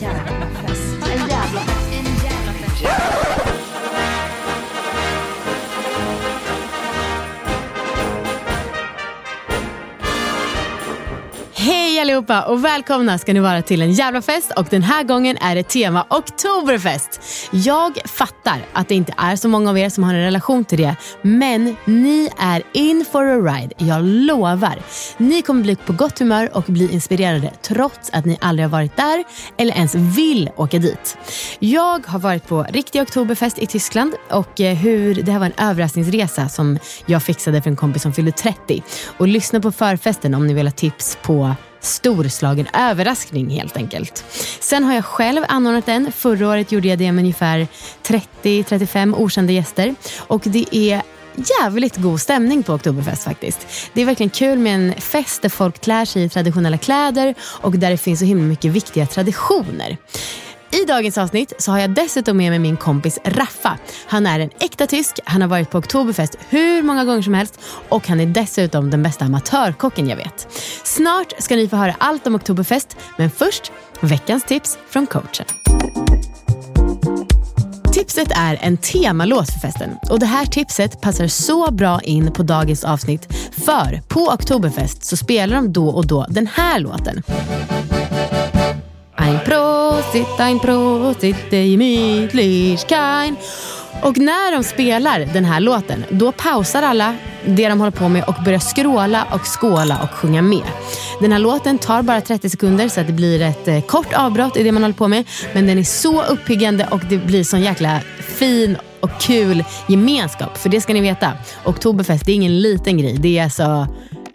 En Hej allihopa och välkomna ska ni vara till en jävla fest och den här gången är det tema Oktoberfest. Jag fattar att det inte är så många av er som har en relation till det men ni är in for a ride, jag lovar. Ni kommer bli på gott humör och bli inspirerade trots att ni aldrig har varit där eller ens vill åka dit. Jag har varit på riktig Oktoberfest i Tyskland och eh, hur det här var en överraskningsresa som jag fixade för en kompis som fyllde 30. Och lyssna på förfesten om ni vill ha tips på storslagen överraskning helt enkelt. Sen har jag själv anordnat en. Förra året gjorde jag det med ungefär 30-35 okända gäster. Och det är jävligt god stämning på Oktoberfest faktiskt. Det är verkligen kul med en fest där folk klär sig i traditionella kläder och där det finns så himla mycket viktiga traditioner. I dagens avsnitt så har jag dessutom med mig min kompis Raffa. Han är en äkta tysk, han har varit på Oktoberfest hur många gånger som helst och han är dessutom den bästa amatörkocken jag vet. Snart ska ni få höra allt om Oktoberfest, men först veckans tips från coachen. Tipset är en temalåt för festen och det här tipset passar så bra in på dagens avsnitt för på Oktoberfest så spelar de då och då den här låten. Ein Prosit, ein Prosit, det gemütlich kein. Och när de spelar den här låten, då pausar alla det de håller på med och börjar skråla och skåla och sjunga med. Den här låten tar bara 30 sekunder så att det blir ett eh, kort avbrott i det man håller på med. Men den är så uppiggande och det blir sån jäkla fin och kul gemenskap. För det ska ni veta, Oktoberfest det är ingen liten grej. Det är alltså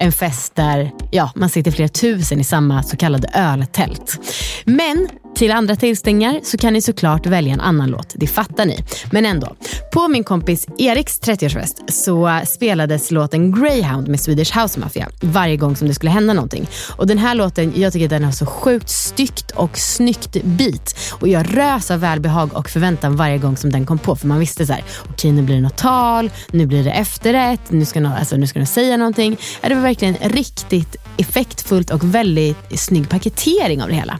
en fest där ja, man sitter flera tusen i samma så kallade öltält. Men till andra tillställningar så kan ni såklart välja en annan låt, det fattar ni. Men ändå, på min kompis Eriks 30-årsfest så spelades låten Greyhound med Swedish House Mafia varje gång som det skulle hända någonting. Och den här låten, jag tycker den har så sjukt styggt och snyggt beat. Och jag rös av välbehag och förväntan varje gång som den kom på. För man visste så här, okej okay, nu blir det något tal, nu blir det efterrätt, nu ska, någon, alltså, nu ska de säga någonting. Det var verkligen riktigt effektfullt och väldigt snygg paketering av det hela.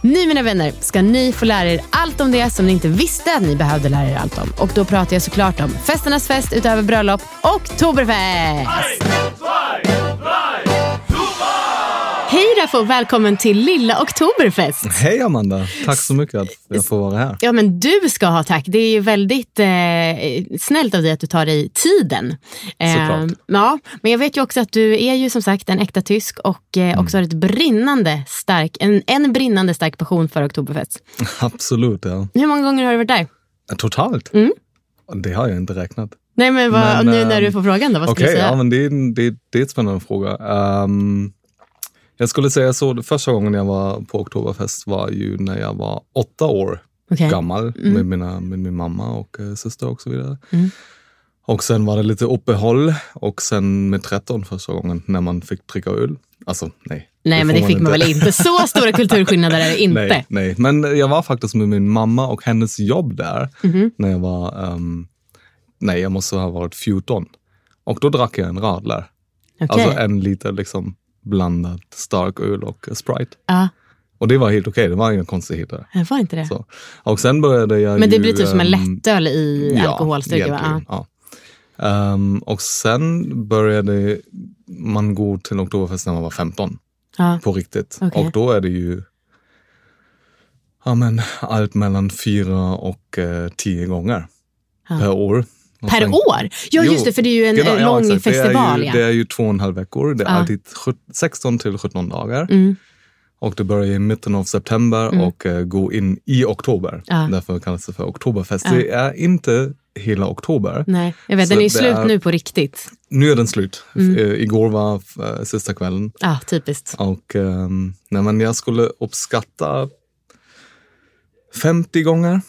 Nu mina vänner ska ni få lära er allt om det som ni inte visste att ni behövde lära er allt om. Och då pratar jag såklart om festernas fest utöver bröllop, Oktoberfest! Hej Raffo, välkommen till lilla Oktoberfest. Hej Amanda, tack så mycket att jag får vara här. Ja men du ska ha tack. Det är ju väldigt eh, snällt av dig att du tar dig tiden. Såklart. Eh, ja, men jag vet ju också att du är ju som sagt en äkta tysk och eh, också har ett brinnande stark, en, en brinnande stark passion för Oktoberfest. Absolut, ja. Hur många gånger har du varit där? Totalt? Mm. Det har jag inte räknat. Nej men, vad, Men, nu när du ehm, får frågan då, vad skulle Okej, du säga? ja, men det, är, det, det är en spännande fråga. Ehm, jag skulle säga så, första gången jag var på Oktoberfest var ju när jag var åtta år Okej. gammal Mm. med, mina, med min mamma och eh, syster och så vidare. Mm. Och sen var det lite uppehåll och sen med 13 första gången när man fick dricka öl. Alltså nej. Nej men får det fick man inte. väl inte. Så stora kulturskillnader är det inte. Nej, nej, men jag var faktiskt med min mamma och hennes jobb där Mhm. när jag var, ehm, nej jag måste ha varit 14. Och då drack jag en radler. Okej. Alltså en liter liksom blandad stark öl och Sprite. Ja, Och det var helt okej, det var inga konstigheter. det var inte det. Så. Och sen började jag Men det ju, blir typ som en ehm, lättöl i alkoholstyrka va? ja. Ehm, och sen började man gå till Oktoberfest när man var 15. Ja. på riktigt. Okej. Och då är det ju ja, men, allt mellan fyra och eh, tio gånger per år. Per sen- år? Ja, Jo, just det, för det är ju en genau, eh, ja, lång exakt. festival. Det är, ju, ja. det är ju två och en halv veckor. Det är Ja. alltid sjut- 16 till 17 dagar. Mm. Och det börjar i mitten av september och eh, går in i oktober. Ja. Därför kallas det för oktoberfest. Ja. Det är inte hela oktober. Nej, jag vet. Så Den är slut är- nu på riktigt. Nu är den slut. Mm. Eh, igår var eh, sista kvällen. Ja, typiskt. Och ehm, nej, men jag skulle uppskatta 50 gånger.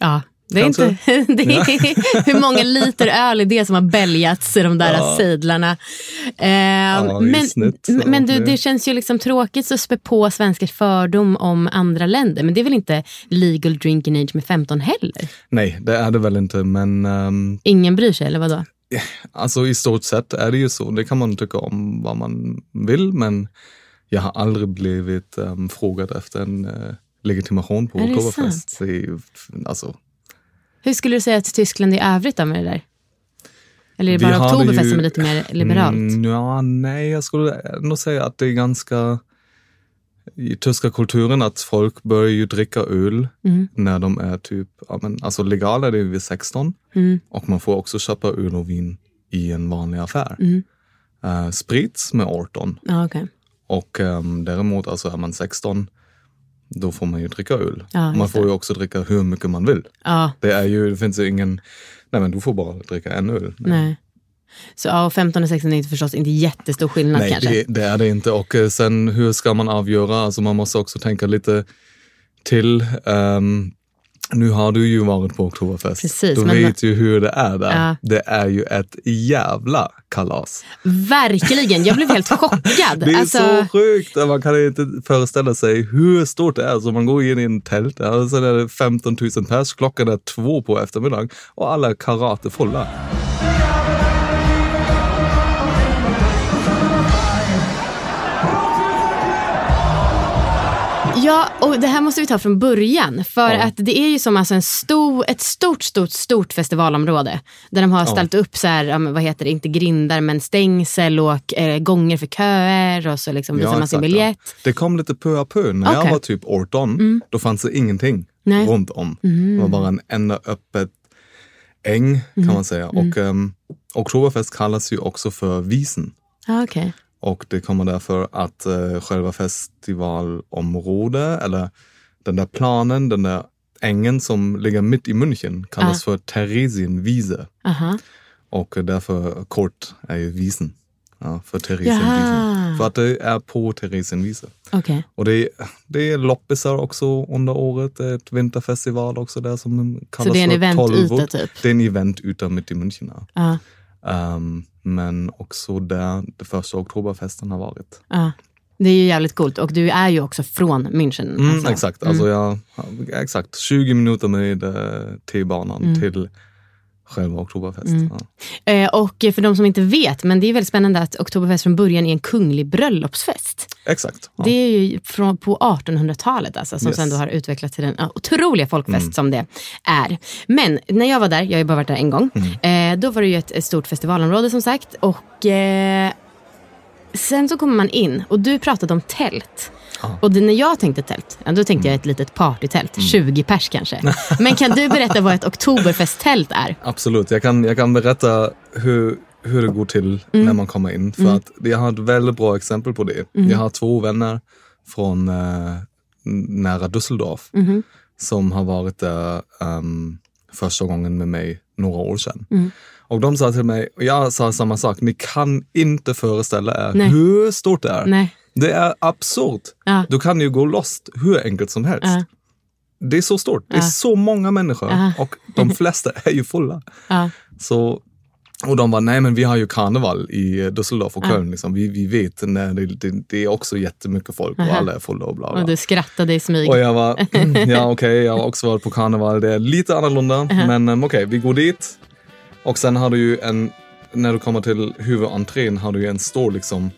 Ja. Det är Kanske. inte, det är, hur många liter öl är det som har bälgats i de där Ja. sejdlarna? Eh, i men men ja, du, det- känns ju liksom tråkigt att spä på svenskars fördom om andra länder. Men det är väl inte legal drinking age med 15 heller? Nej, det är det väl inte. Men ehm, Ingen bryr sig, eller vadå? alltså i stort sett är det ju så. Det kan man tycka om vad man vill. Men jag har aldrig blivit um, frågad efter en eh, legitimation på Oktoberfest. Alltså, Hur skulle du säga att Tyskland i övrigt då med det där? Eller är det bara Oktoberfest som är lite mer liberalt? Mm, ja, nej, jag skulle nog säga att det är ganska i tyska kulturen att folk börjar ju dricka öl Mm. när de är typ, ja, men, alltså legal är det vid 16 Mm. och man får också köpa öl och vin i en vanlig affär. Mm. Uh, sprit med 18 Ja, okej. och ehm, däremot alltså är man 16 då får man ju dricka öl. Ja, man får ju också dricka hur mycket man vill. Ja, Det är ju, det finns ju ingen, nej men du får bara dricka en öl. nej. Så ja, och 15 och 16 är inte förstås inte jättestor skillnad Nej, kanske? det, det är det inte. Och eh, sen hur ska man avgöra? Alltså man måste också tänka lite till. Ehm, nu har du ju varit på Oktoberfest. Precis, du men- vet ju hur det är där. Ja. Det är ju ett jävla kalas. Verkligen, jag blev helt chockad. Det är alltså, så sjukt. Man kan inte föreställa sig hur stort det är. Så man går in i en tält och så är det 15 000 pers. Klockan är två på eftermiddagen och alla är karatefulla. Ja, och det här måste vi ta från början. För Ja. att det är ju som alltså en stor, ett stort, stort, stort festivalområde. Där de har ställt upp så här, ja, vad heter det, inte grindar men stängsel och eh, gånger för köer och så liksom visar man sin biljett. Ja. Det kom lite pö à pö. När jag Okej. var typ 18, då fanns det ingenting Nej. runt om. Det var bara en enda öppet äng kan man säga. Och um, Oktoberfest kallas ju också för Wiesen. Ja, okej. Och det kommer därför att uh, själva festivalområdet, eller den där planen, den där ängen som ligger mitt i München kallas för Theresienwiese. Aha. Och därför kort är ju Wiesen. Ja, för Jaha. Theresienwiese. För att det är på Theresienwiese. Okej. Och det är, det är loppisar också under året. Det är ett vinterfestival också där som kallas Så det är en för eventyta typ? Det är en eventyta mitt i München. Ja. Ehm, men också där det första oktoberfesten har varit. ja. Det är ju jävligt coolt och du är ju också från München. Mm, alltså. Exakt, alltså jag, exakt 20 minuter med T-banan Mm. till själva oktoberfest. Ja. Eh, och för de som inte vet, men det är väldigt spännande att Oktoberfest från början är en kunglig bröllopsfest. Exakt. Ja. Det är ju från, på 1800-talet alltså, som Yes. sen då har utvecklats till den otroliga folkfest Mm. som det är. Men när jag var där, jag har ju bara varit där en gång, Mm. eh, då var det ju ett, ett stort festivalområde som sagt. Och eh, sen så kommer man in och du pratade om tält. Och det, när jag tänkte tält, ja, då tänkte jag ett litet partytält, Mm. 20 pers kanske. Men kan du berätta vad ett oktoberfesttält är? Absolut, jag kan, jag kan berätta hur, hur det går till Mm. när man kommer in. För att jag har ett väldigt bra exempel på det. Mm. Jag har två vänner från eh, nära Düsseldorf Mhm. som har varit där ehm, första gången med mig några år sedan. Och de sa till mig, och jag sa samma sak, ni kan inte föreställa er Nej. hur stort det är. Nej. Det är absurt. Ja. Du kan ju gå lost hur enkelt som helst. Ja. Det är så stort. Det är Ja. så många människor Ja. och de flesta är ju fulla. Ja. Så, och de var nej men vi har ju karneval i Düsseldorf och Ja. Köln. Liksom. Vi, vi vet när det, det, det är också jättemycket folk och Aha. alla är fulla och bla bla. Och du skrattade i smyg. Och jag var, mm, ja okej, jag har också varit på karneval. Det är lite annorlunda, men um, okej, vi går dit. Och sen har du ju en, när du kommer till huvudentrén har du ju en stor liksom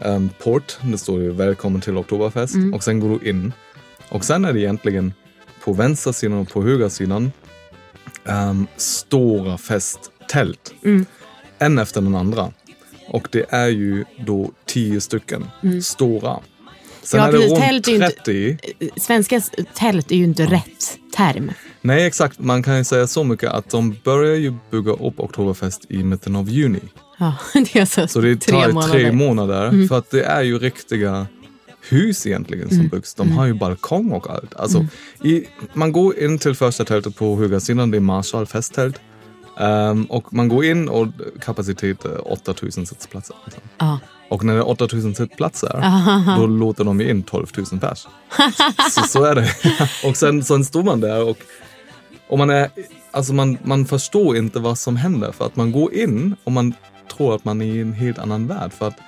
um, port. Det står ju välkommen till Oktoberfest. Och sen går du in. Och sen är det egentligen på vänster sidan och på höger sidan um, stora festtält. En efter den andra. Och det är ju då tio stycken stora. Sen Ja, är det precis. runt Tält är ju inte- 30. Svenska tält är ju inte rätt term. Nej, exakt. Man kan ju säga så mycket att de börjar ju bygga upp Oktoberfest i mitten av juni. Ja, det är alltså Så det tre tar ju månader. Mm. tre månader. För att det är ju riktiga hus egentligen som byggs. De har ju balkong och allt. Alltså, Mm. i, man går in till första tältet på högersidan, det är Marshall festtält. Ehm, och man går in och kapacitet är 8000 sittplatser. Liksom. Ja. Och när det är 8000 sittplatser, då låter de in 12 000 pers. så, så är det. och sen, sen står man där och, och man, är, alltså man, man förstår inte vad som händer. För att man går in och man tror att man är i en helt annan värld. För att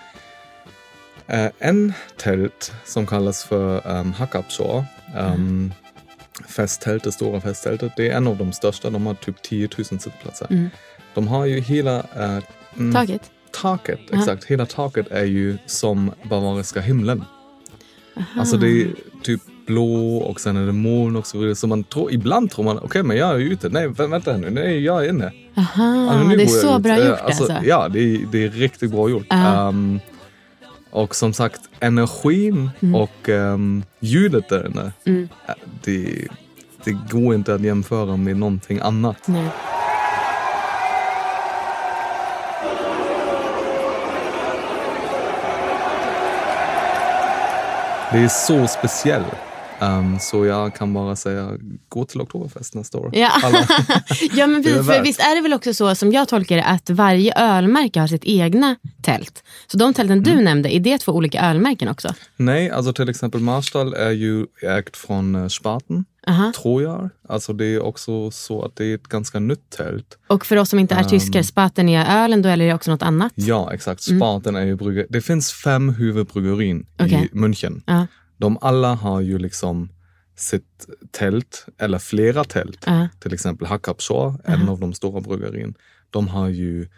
eh, en tält som kallas för um, Hackupshaw, um, festtält, det stora festtältet, det är en av de största. De har typ 10 000 sittplatser. De har ju hela eh, mm, Taget. taket, exakt. Hela taket är ju som bavariska himlen. Alltså det är typ blå och sen är det moln och så vidare. Så man tror, ibland tror man, okej men jag är ute. Nej vä- vänta nu, nej jag är inne. Aha, men nu det är så ut. bra Eh, gjort alltså. Ja, det är, det är riktigt bra gjort. Ja. Ehm, och som sagt, energin och um, ljudet där inne, Mm. eh, det, det går inte att jämföra med någonting annat. Nej. Det är så speciellt. Ehm, så jag kan bara säga, gå till Oktoberfest nästa år. Ja. Ja men precis, för visst är det väl också så som jag tolkar det att varje ölmärke har sitt egna tält. Så de tälten du Mm. nämnde, är det två olika ölmärken också? Nej, alltså till exempel Marstall är ju ägt från eh, Spaten, Aha. tror jag. Alltså det är också så att det är ett ganska nytt tält. Och för oss som inte är tyskar, Spaten är ölen då eller är det också något annat? Ja, exakt. Spaten är ju bryggeri. Det finns fem huvudbryggerin Okej. i München. Ja. De alla har ju liksom sitt tält, eller flera tält. Ja. Till exempel Hackapshaw, en av de stora bryggerin. De har ju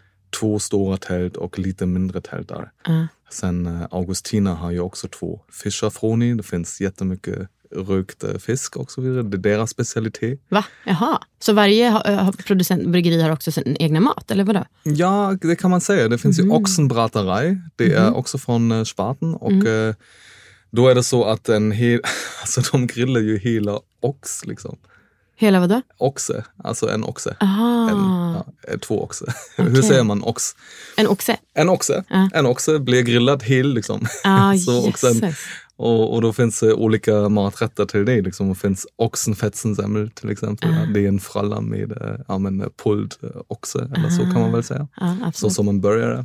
två stora tält och lite mindre tält där. Ja. Sen eh, Augustina har ju också två. Fischerfroni, det finns jättemycket rökt eh, fisk och så vidare. Det är deras specialitet. Va? Jaha. Så varje ha- producent, bryggeri har också sin egna mat, eller vadå? Ja, det kan man säga. Det finns Mm. ju Ochsenbraterei. Det är också från eh, Spaten. Och Mm. Eh, då är det så att en hel, alltså de grillar ju hela ox liksom. Hela vadå? Oxe, alltså en oxe. Aha. En, ja, eh, två oxe. Hur säger man ox? En oxe? En oxe. Ja. En oxe blir grillad hel liksom. Ah, Så, jösses. och, och då finns det olika maträtter till det. Liksom. Det finns oxenfetzensemmel till exempel. Ah. Det är en fralla med eh, ja, men, eh, pulled eh, oxe, eller så kan man väl säga. Ja, Så som en burgare.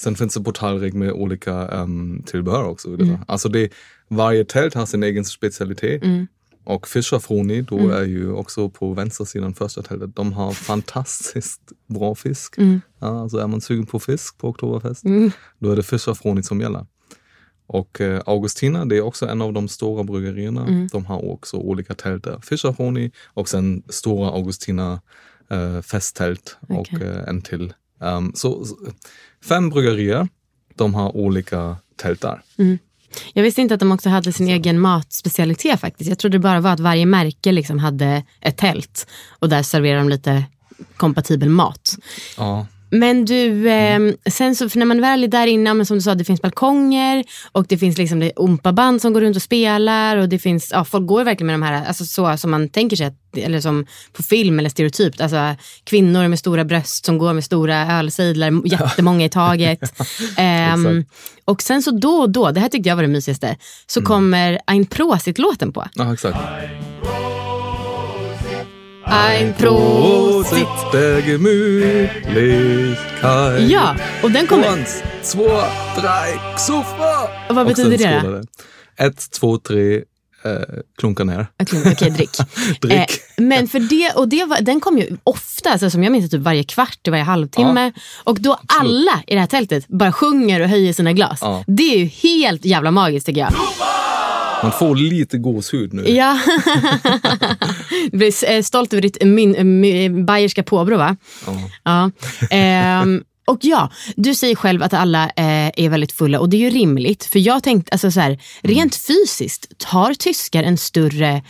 Sen finns det på tallrik med olika um, tillbehör också. Mm. Alltså det, varje tält har sin egen specialitet. Mm. Och Fischerfroni, då är ju också på vänstersidan första tältet. De har fantastiskt bra fisk. Mm. Alltså är man sugen på fisk på Oktoberfest, då är det Fischerfroni som gäller. Och eh, Augustina, det är också en av de stora bryggerierna. Mm. De har också olika tält där. Fischerfroni och sen stora Augustina eh, festtält och Okej. eh, en till. Um, så, så fem bryggerier, de har olika tält där. Jag visste inte att de också hade sin egen matspecialitet faktiskt. Jag trodde det bara var att varje märke liksom hade ett tält och där serverar de lite kompatibel mat. Ja, Men du, eh, sen så, för när man väl är där inne, men som du sa, det finns balkonger och det finns liksom det ompaband som går runt och spelar och det finns, ja, folk går verkligen med de här, alltså så som man tänker sig, att, eller som på film eller stereotypt, alltså kvinnor med stora bröst som går med stora ölsidlar, jättemånga i taget. Exakt. och sen så då och då, det här tyckte jag var det mysigaste, så kommer Ein Prosit-låten på. ja exakt. Ein Prosit! der Gemütlichkeit. Ja, och den kommer... Eins, två, tre! Och vad Och betyder det då? Ett, två, tre, eh, klunka ner. Okej, okej, drick. Drick. Eh, men för det, och det var, den kom ju ofta, alltså, som jag minns typ varje kvart, varje halvtimme. Och då alla i det här tältet bara sjunger och höjer sina glas. Ja. Det är ju helt jävla magiskt tycker jag. Man får lite gåshud nu. Ja. du blir stolt över ditt min, min, bayerska påbrå va? Ja. Ja. Ehm, och ja, du säger själv att alla eh, är väldigt fulla och det är ju rimligt. För jag tänkte, alltså så här, rent fysiskt, tar tyskar en större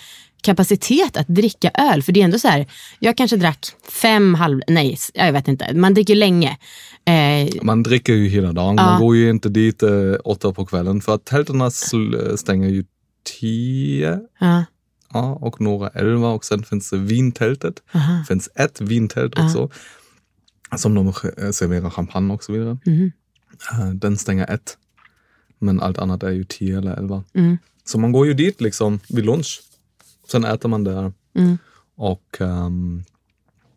kapacitet att dricka öl. För det är ändå så här, jag kanske drack fem halv, nej jag vet inte, man dricker länge. Eh, Man dricker ju hela dagen. Ja. Man går ju inte dit eh, åtta på kvällen för att tälterna sl- stänger ju tio. ja, Ja, och några elva och sen finns det vintältet. aha, finns ett vintält också. Som de eh, serverar champagne och så vidare. Eh, Den stänger ett. Men allt annat är ju tio eller elva. mm, Så man går ju dit liksom vid lunch. Sen äter man där mm. och um,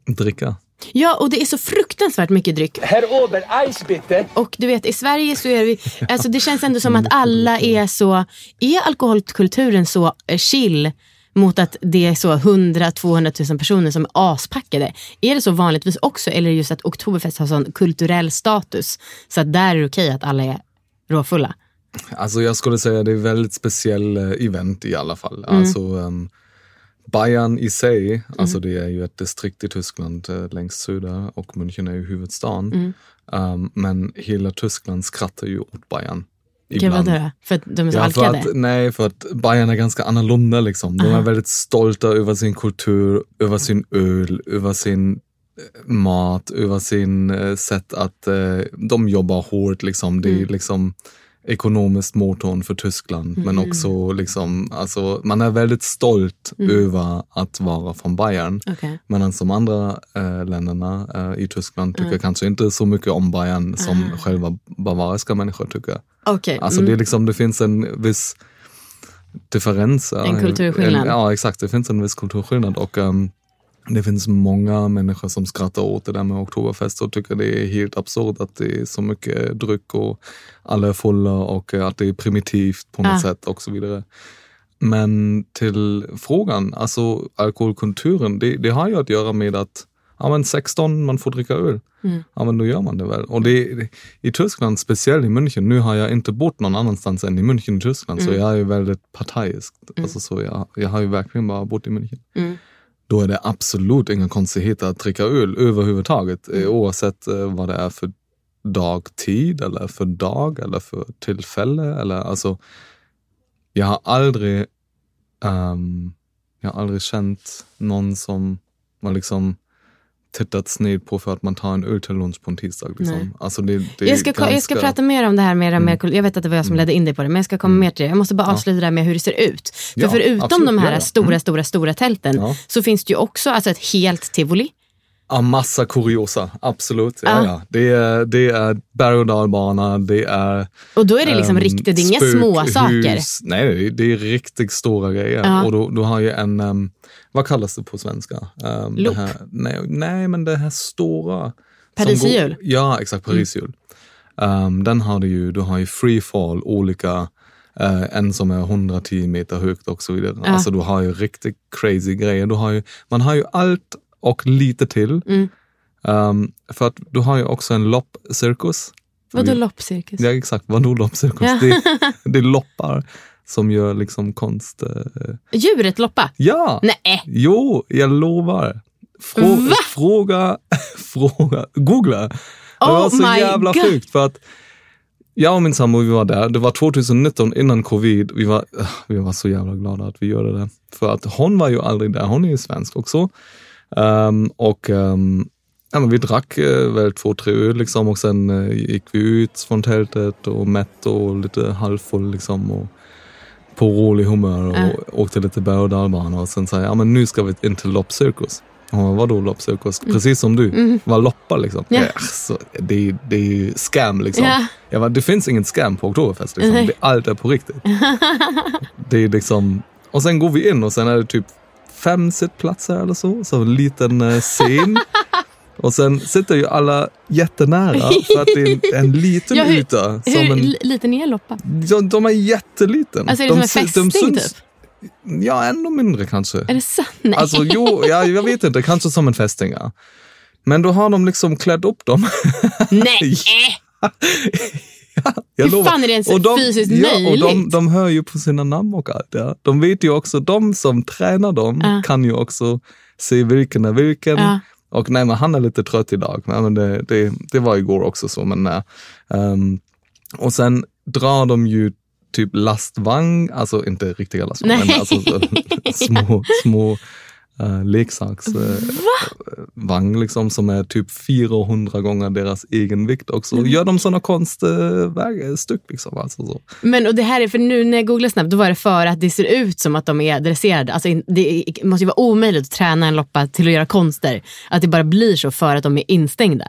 dricker. Ja, och det är så fruktansvärt mycket dryck. Herr Ober, Eis bitte. Och du vet, i Sverige så är vi, alltså det känns ändå som att alla är så, är alkoholkulturen så eh, chill mot att det är så 100-200 000 personer som är aspackade. Är det så vanligtvis också eller är det just att Oktoberfest har sån kulturell status så att där är det okej att alla är råfulla? Alltså jag skulle säga det är väldigt speciell eh, event i alla fall. Alltså um, Bayern i sig, alltså det är ju ett distrikt i Tyskland eh, längst söder och München är ju huvudstaden. Um, men hela Tyskland skrattar ju åt Bayern. Vadå då? För att de är så Ja, alkade? att, nej, för att Bayern är ganska annorlunda. Liksom. De är väldigt stolta över sin kultur, över sin öl, över sin eh, mat, över sin eh, sätt att eh, de jobbar hårt. Liksom. Det är liksom ekonomiskt motorn för Tyskland. Men också liksom, alltså, man är väldigt stolt över att vara från Bayern. Okej. Medan de andra eh, länderna eh, i Tyskland tycker kanske inte så mycket om Bayern som själva bavariska människor tycker. Okej, Alltså mm. det, är liksom, det finns en viss differens. ja. En kulturskillnad. En- Ja, exakt. Det finns en viss kulturskillnad. Och ehm, det finns många människor som skrattar åt det där med Oktoberfest och tycker det är helt absurt att det är så mycket dryck och alla är fulla och att det är primitivt på något Ah. sätt och så vidare. Men till frågan, alltså alkoholkulturen, det, det har ju att göra med att ja, men 16, man får dricka öl. Mm. Ja men då gör man det väl. Och det, det, i Tyskland, speciellt i München, nu har jag inte bott någon annanstans än i München i Tyskland så jag är ju väldigt partajsk. Alltså, så jag, jag har ju verkligen bara bott i München. Mm. Då är det absolut inga konstigheter att dricka öl överhuvudtaget eh, oavsett eh, vad det är för dagtid eller för dag eller för tillfälle. Eller, alltså, jag har aldrig ehm, jag har aldrig känt någon som man liksom tittat sned på för att man tar en öl till lunch på en tisdag. Liksom. Alltså det, det Jag ska, ko- jag ska ganska- prata mer om det här med, med jag vet att det var jag som ledde in dig på det, men jag ska komma mer till det. Jag måste bara avsluta det här med hur det ser ut. För Ja, förutom absolut. de här Ja, ja. stora, stora, stora tälten Ja. så finns det ju också alltså ett helt tivoli. Ja, massa kuriosa, absolut. Ja, Ja. ja. Det, är, det är berg och dalbana, det är Och då är det liksom ehm, riktigt, det är inga små spökhus. saker. Nej, det är- riktigt stora grejer. Ja. Och då, då har ju en, ehm, vad kallas det på svenska? Um, Loop. Det här, nej, nej, men det här stora. Pariserhjul? Ja, exakt, Pariserhjul. Um, den har du ju, du har ju freefall, olika, eh, en som är 110 meter högt och så vidare. Ja. Alltså du har ju riktigt crazy grejer. Du har ju, man har ju allt och lite till. Mm. Um, för att du har ju också en loppcirkus. Vadå loppcirkus? Ja exakt, vadå loppcirkus? Ja. Det, det är loppar som gör liksom konst. eh, Djuret loppa? Ja! Nej. Jo, jag lovar. Frå, Va? fråga, fråga, googla. Det Oh var så my jävla God. sjukt för att jag och min sambo vi var där. Det var 2019 innan covid. Vi var, äh, vi var så jävla glada att vi gjorde det. För att hon var ju aldrig där. Hon är ju svensk också. Ehm, och ehm, ja, men vi drack eh, väl två, tre öl liksom och sen eh, gick vi ut från tältet och mätt och lite halvfull liksom. Och, på rolig humör och Ja. åkte lite berg och dalbana och sen sa jag, ja men nu ska vi in till loppcirkus. Hon vadå loppcirkus? Precis som du, vad loppar liksom. Mm. Ja. Alltså, det, är- det är ju scam liksom. Ja. Jag bara, det finns ingen scam på Oktoberfest. Liksom. Nej. Det, allt är på riktigt. det är liksom, och sen går vi in och sen är det typ fem sittplatser eller så. Så en liten eh, scen. Och sen sitter ju alla jättenära för att det är en, en liten Ja, hur- yta. Hur Som en, li- liten är loppa? de, de är jätteliten. Alltså är det de, som en fästing syns- typ? Ja, ännu mindre kanske. Är det sant? Nej. Alltså jo, ja, jag vet inte, kanske som en fästing. Ja. Men då har de liksom klätt upp dem. Nej! Jag Hur lovar. fan är det ens Och de- fysiskt ja, Och de, möjligt? de hör ju på sina namn och allt. Ja. De vet ju också, de som tränar dem Ja. kan ju också se vilken är vilken. Ja. Och nej, men han är lite trött idag. Men men det, det, det var igår också så. Men, nej. Ehm, och sen drar de ju typ lastvagn, alltså inte riktiga lastvagnar, men alltså så, små, små uh, leksaksvagn liksom, som är typ 400 gånger deras egen vikt också. Mm. Gör de sådana konststyck liksom. Alltså så. Men och det här är, för nu när jag googlade snabbt, då var det för att det ser ut som att de är dresserade. Alltså, det måste ju vara omöjligt att träna en loppa till att göra konster. Att det bara blir så för att de är instängda.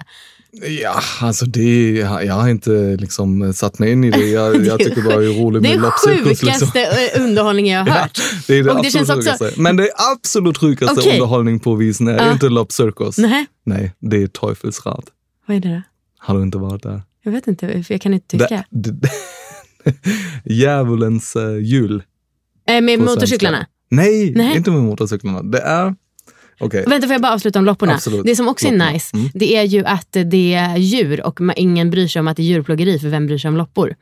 Ja, alltså det, jag har inte liksom satt mig in i det. Jag, jag tycker bara det är roligt Det med är loppcirkus. sjukaste Liksom. eh, underhållningen jag har hört. Det är det Och det absolut känns också-. Men det absolut sjukaste Okej. underhållning på visen är Ja. inte loppcirkus. Nej, Nej, det är Teufelsrad. vad är det då? Har du inte varit där? Jag vet inte, för jag kan inte tycka. Det, det, djävulens uh, jul. Eh, med motorcyklarna. Nej, Nej. inte med motorcyklarna. Det är... Okej. Vänta, får jag bara avsluta om lopporna? Absolut. Det som också är Lopporna. nice, Mm. det är ju att det är djur och ingen bryr sig om att det är djurplågeri, för vem bryr sig om loppor?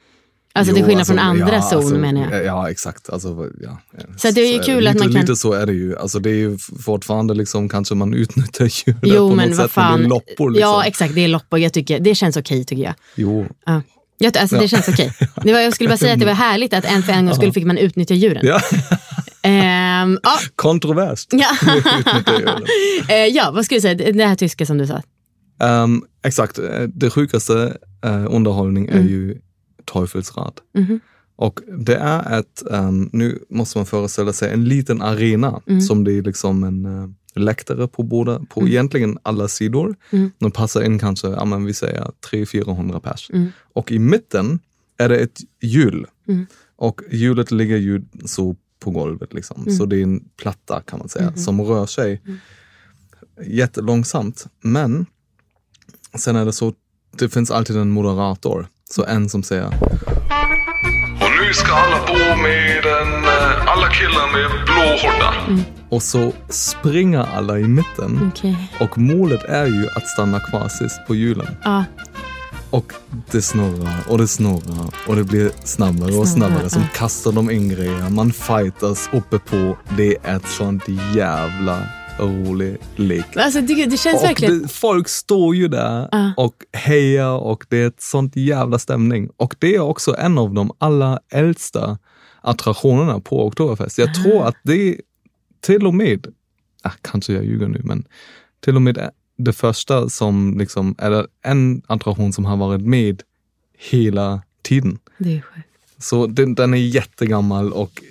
Alltså till Jo, skillnad alltså, från andra ja, zon alltså, menar jag. Ja, exakt. Alltså, ja. Så det är ju Så kul lite, att man kan- Lite så är det ju. Alltså, det är ju fortfarande liksom, kanske man utnyttjar djur där Jo, på men något vad sätt. Men det fan. är loppor liksom. Ja, exakt. Det är loppor. Jag tycker, det känns okej tycker jag. Jo, Ja. Jag, alltså, Det Ja. känns okej. Det var, jag skulle bara säga att det var härligt att en för en gång skulle fick man utnyttja djuren. ja. Ehm, ja. kontroverst. Ja. Eh, ja, vad skulle du säga? Det här tyska som du sa. Ehm, exakt, Eh, det sjukaste eh, underhållning är ju Teufelsrad. Mm. Och det är ett, ehm, nu måste man föreställa sig en liten arena Mm. som det är liksom en uh, läktare på båda, på egentligen alla sidor. Mm. De passar in kanske, ja, men vi säger 300-400 pers. Mm. Och i mitten är det ett hjul. Mm. Och hjulet ligger ju så på golvet liksom. Mm. Så det är en platta kan man säga Mm-hmm. som rör sig jättelångsamt. Men sen är det så, det finns alltid en moderator. Så en som säger Och nu ska alla bo med en, eh, alla killar med blå hårda. Och så springer alla i mitten. Okej. Och målet är ju att stanna kvar sist på hjulen. Ja. Och det snurrar och det snurrar och det blir snabbare och snabbare. Som kastar de in grejer. Man fightas uppe på. Det är ett sånt jävla rolig lek. Alltså, det, det känns Och verkligen... det, folk står ju där Ja. och hejar och det är ett sånt jävla stämning. Och det är också en av de allra äldsta attraktionerna på Oktoberfest. Jag tror att det till och med, ah, kanske jag ljuger nu, men till och med det första som liksom, eller en attraktion som har varit med hela tiden. Det är sjukt. Så den, den är jättegammal och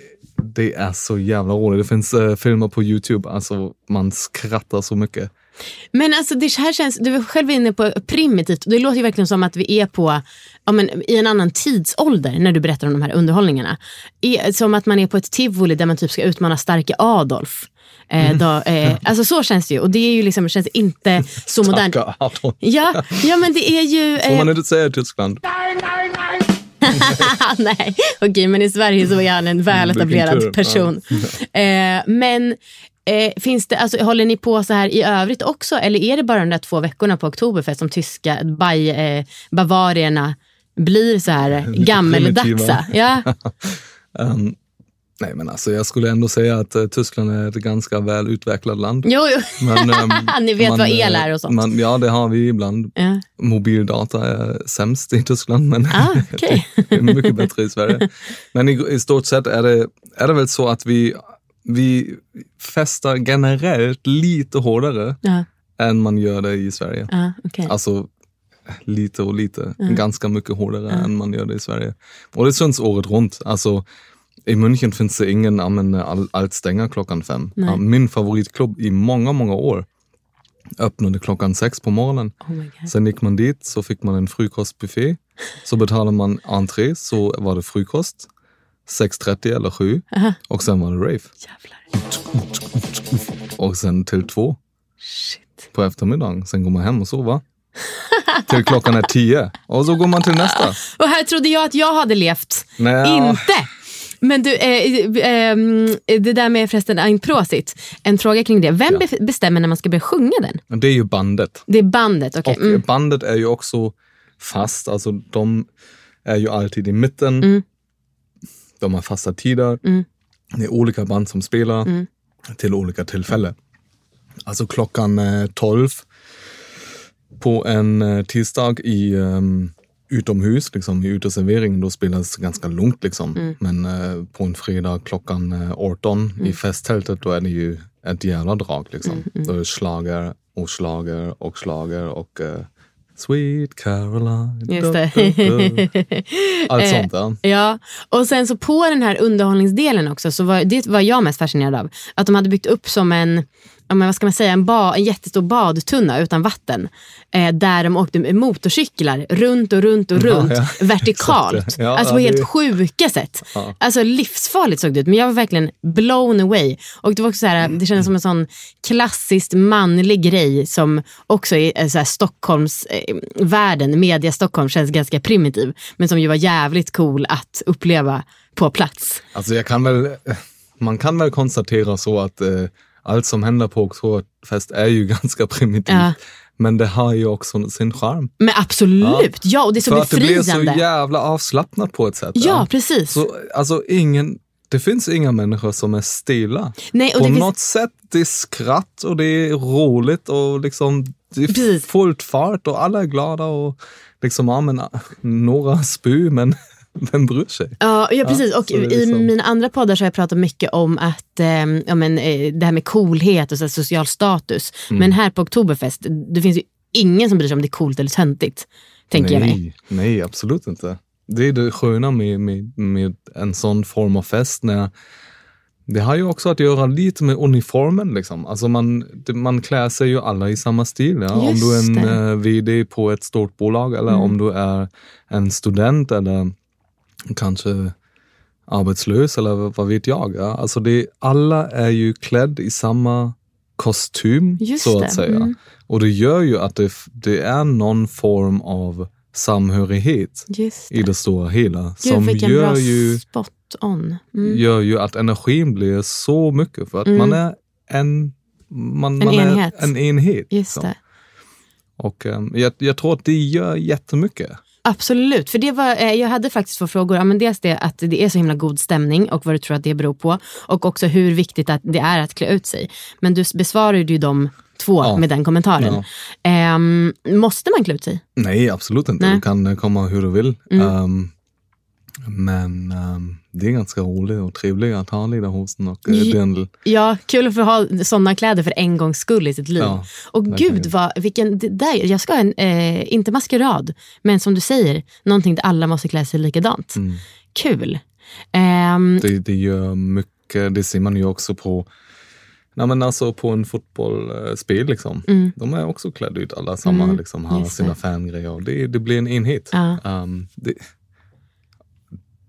det är så jävla roligt. Det finns eh, filmer på Youtube, alltså man skrattar så mycket. Men alltså det här känns, du var själv inne på primitivt. Det låter ju verkligen som att vi är på, ja, men, i en annan tidsålder när du berättar om de här underhållningarna. I, som att man är på ett tivoli där man typ ska utmana starke Adolf. Eh, då, eh, alltså så känns det ju. Och det är ju liksom, känns inte så modernt. Tacka Adolf. Ja, ja, men det är ju... Får Eh, man inte säga i Tyskland? nej, okej, men i Sverige så är han en väletablerad person. Eh, men eh, finns det, alltså, håller ni på så här i övrigt också? Eller är det bara de där två veckorna på Oktoberfest som tyska baj, eh, bavarierna blir så här gammeldagsa? Ja. Ehm, nej men alltså jag skulle ändå säga att eh, Tyskland är ett ganska väl utvecklat land. Jo, jo. Men, ehm, Ni vet vad el eh, är och sånt. Man, ja, det har vi ibland. Ja. Mobildata är sämst i Tyskland, men Ah, okej. det är mycket bättre i Sverige. Men i, i stort sett är det, är det väl så att vi, vi festar generellt lite hårdare Ja, än man gör det i Sverige. ja, okej. Alltså lite och lite, ganska mycket hårdare än man gör det i Sverige. Och det syns året runt. Alltså, I München finns det ingen, ja, men all, allt stänger klockan fem. Nej. Min favoritklubb i många, många år öppnade klockan sex på morgonen. Oh. Sen gick man dit så fick man en frukostbuffé. Så betalade man entré så var det frukost. 6.30 eller 7. Aha. Och sen var det rave. Jävlar. Och sen till två Shit. på eftermiddagen. Sen går man hem och sover. till klockan är tio. Och så går man till nästa. Och här trodde jag att jag hade levt. Nej, Inte! Men du, eh, eh, det där med förresten Ein Prosit, en fråga kring det. Vem Ja. be- bestämmer när man ska börja sjunga den? Det är ju bandet. Det är bandet, okej. Och Mm. bandet är ju också fast. Alltså de är ju alltid i mitten. Mm. De har fasta tider. Mm. Det är olika band som spelar Mm. till olika tillfällen. Alltså klockan eh, 12 på en eh, tisdag i um, utomhus, liksom, i uteserveringen, då spelas ganska lugnt. Liksom. Mm. Men eh, på en fredag klockan eh, 18 i festtältet, då är det ju ett jävla drag. Liksom. Mm, Då är det slager och slager och slager och eh, Sweet Caroline. Just det. du, du. Allt Eh, sånt. Ja. Ja, och sen så på den här underhållningsdelen också, så var, det var jag mest fascinerad av. Att de hade byggt upp som en, ja, men vad ska man säga, en, ba, en jättestor badtunna utan vatten. Eh, där de åkte med motorcyklar runt och runt och Ja, runt ja. vertikalt. Exakt, ja. alltså på Ja, helt det- sjuka sätt. Ja. Alltså livsfarligt såg det ut, men jag var verkligen blown away. Och det var också så här, det kändes som en sån klassiskt manlig grej som också i eh, så här Stockholms eh, världen, media Stockholm känns ganska primitiv. Men som ju var jävligt cool att uppleva på plats. Alltså jag kan väl, man kan väl konstatera så att eh, allt som händer på Oktoberfest är ju ganska primitivt. Ja. Men det har ju också sin charm. Men absolut, ja, och det är så För att det blir befriande. så jävla avslappnat på ett sätt. ja, precis. Så, alltså ingen, det finns inga människor som är stilla. Nej, och på det finns- något sätt, det är skratt och det är roligt och liksom det är Precis. fullt fart och alla är glada och liksom, ja men några spy men vem bryr sig? Ja, ja precis. och är i liksom- mina andra poddar så har jag pratat mycket om att, eh, ja, men, eh, det här med coolhet och så social status. Mm. Men här på Oktoberfest, det finns ju ingen som bryr sig om det är coolt eller töntigt. Tänker jag mig. nej, nej, absolut inte. Det är det sköna med, med, med en sån form av fest. När det har ju också att göra lite med uniformen. Liksom. Alltså man, man klär sig ju alla i samma stil. Ja? Om du är en. Mm. eh, vd på ett stort bolag eller om du är en student eller kanske arbetslös eller vad- vet jag. Ja? Alltså det, alla är ju klädd i samma kostym Just så det, att säga. mm. Och det gör ju att det, det är någon form av samhörighet Just i det. det stora hela. Gud, som gör ju. Mm. gör ju att energin blir så mycket för att Mm. man är en, man, En man enhet. Är en enhet. Just liksom. det. Och um, jag, jag tror att det gör jättemycket. Absolut, för det var, eh, jag hade faktiskt två frågor. Ja, men dels det att det är så himla god stämning och vad du tror att det beror på. Och också hur viktigt att det är att klä ut sig. Men du besvarade ju de två Ja. med den kommentaren. Ja. Ehm, måste man klä ut sig? Nej, absolut inte. Nej. Mm. Du kan eh, komma hur du vill. Um, men um, det är ganska roligt och trevligt att ha Lederhosen och uh, Ja. Dirndl. Ja, kul att få ha sådana kläder för en gångs skull i sitt liv. Ja, och verkligen. gud, vad, vilken, där, jag ska ha en, eh, inte maskerad, men som du säger, någonting där alla måste klä sig likadant. Mm. Kul. Ehm, Det, det gör mycket, det ser man ju också på Nej, men alltså på en fotbollsspel. Liksom. De är också klädda ut alla samma, Mm, liksom, har just sina fangrejer. Det, det blir en enhet. Ja. Um, det,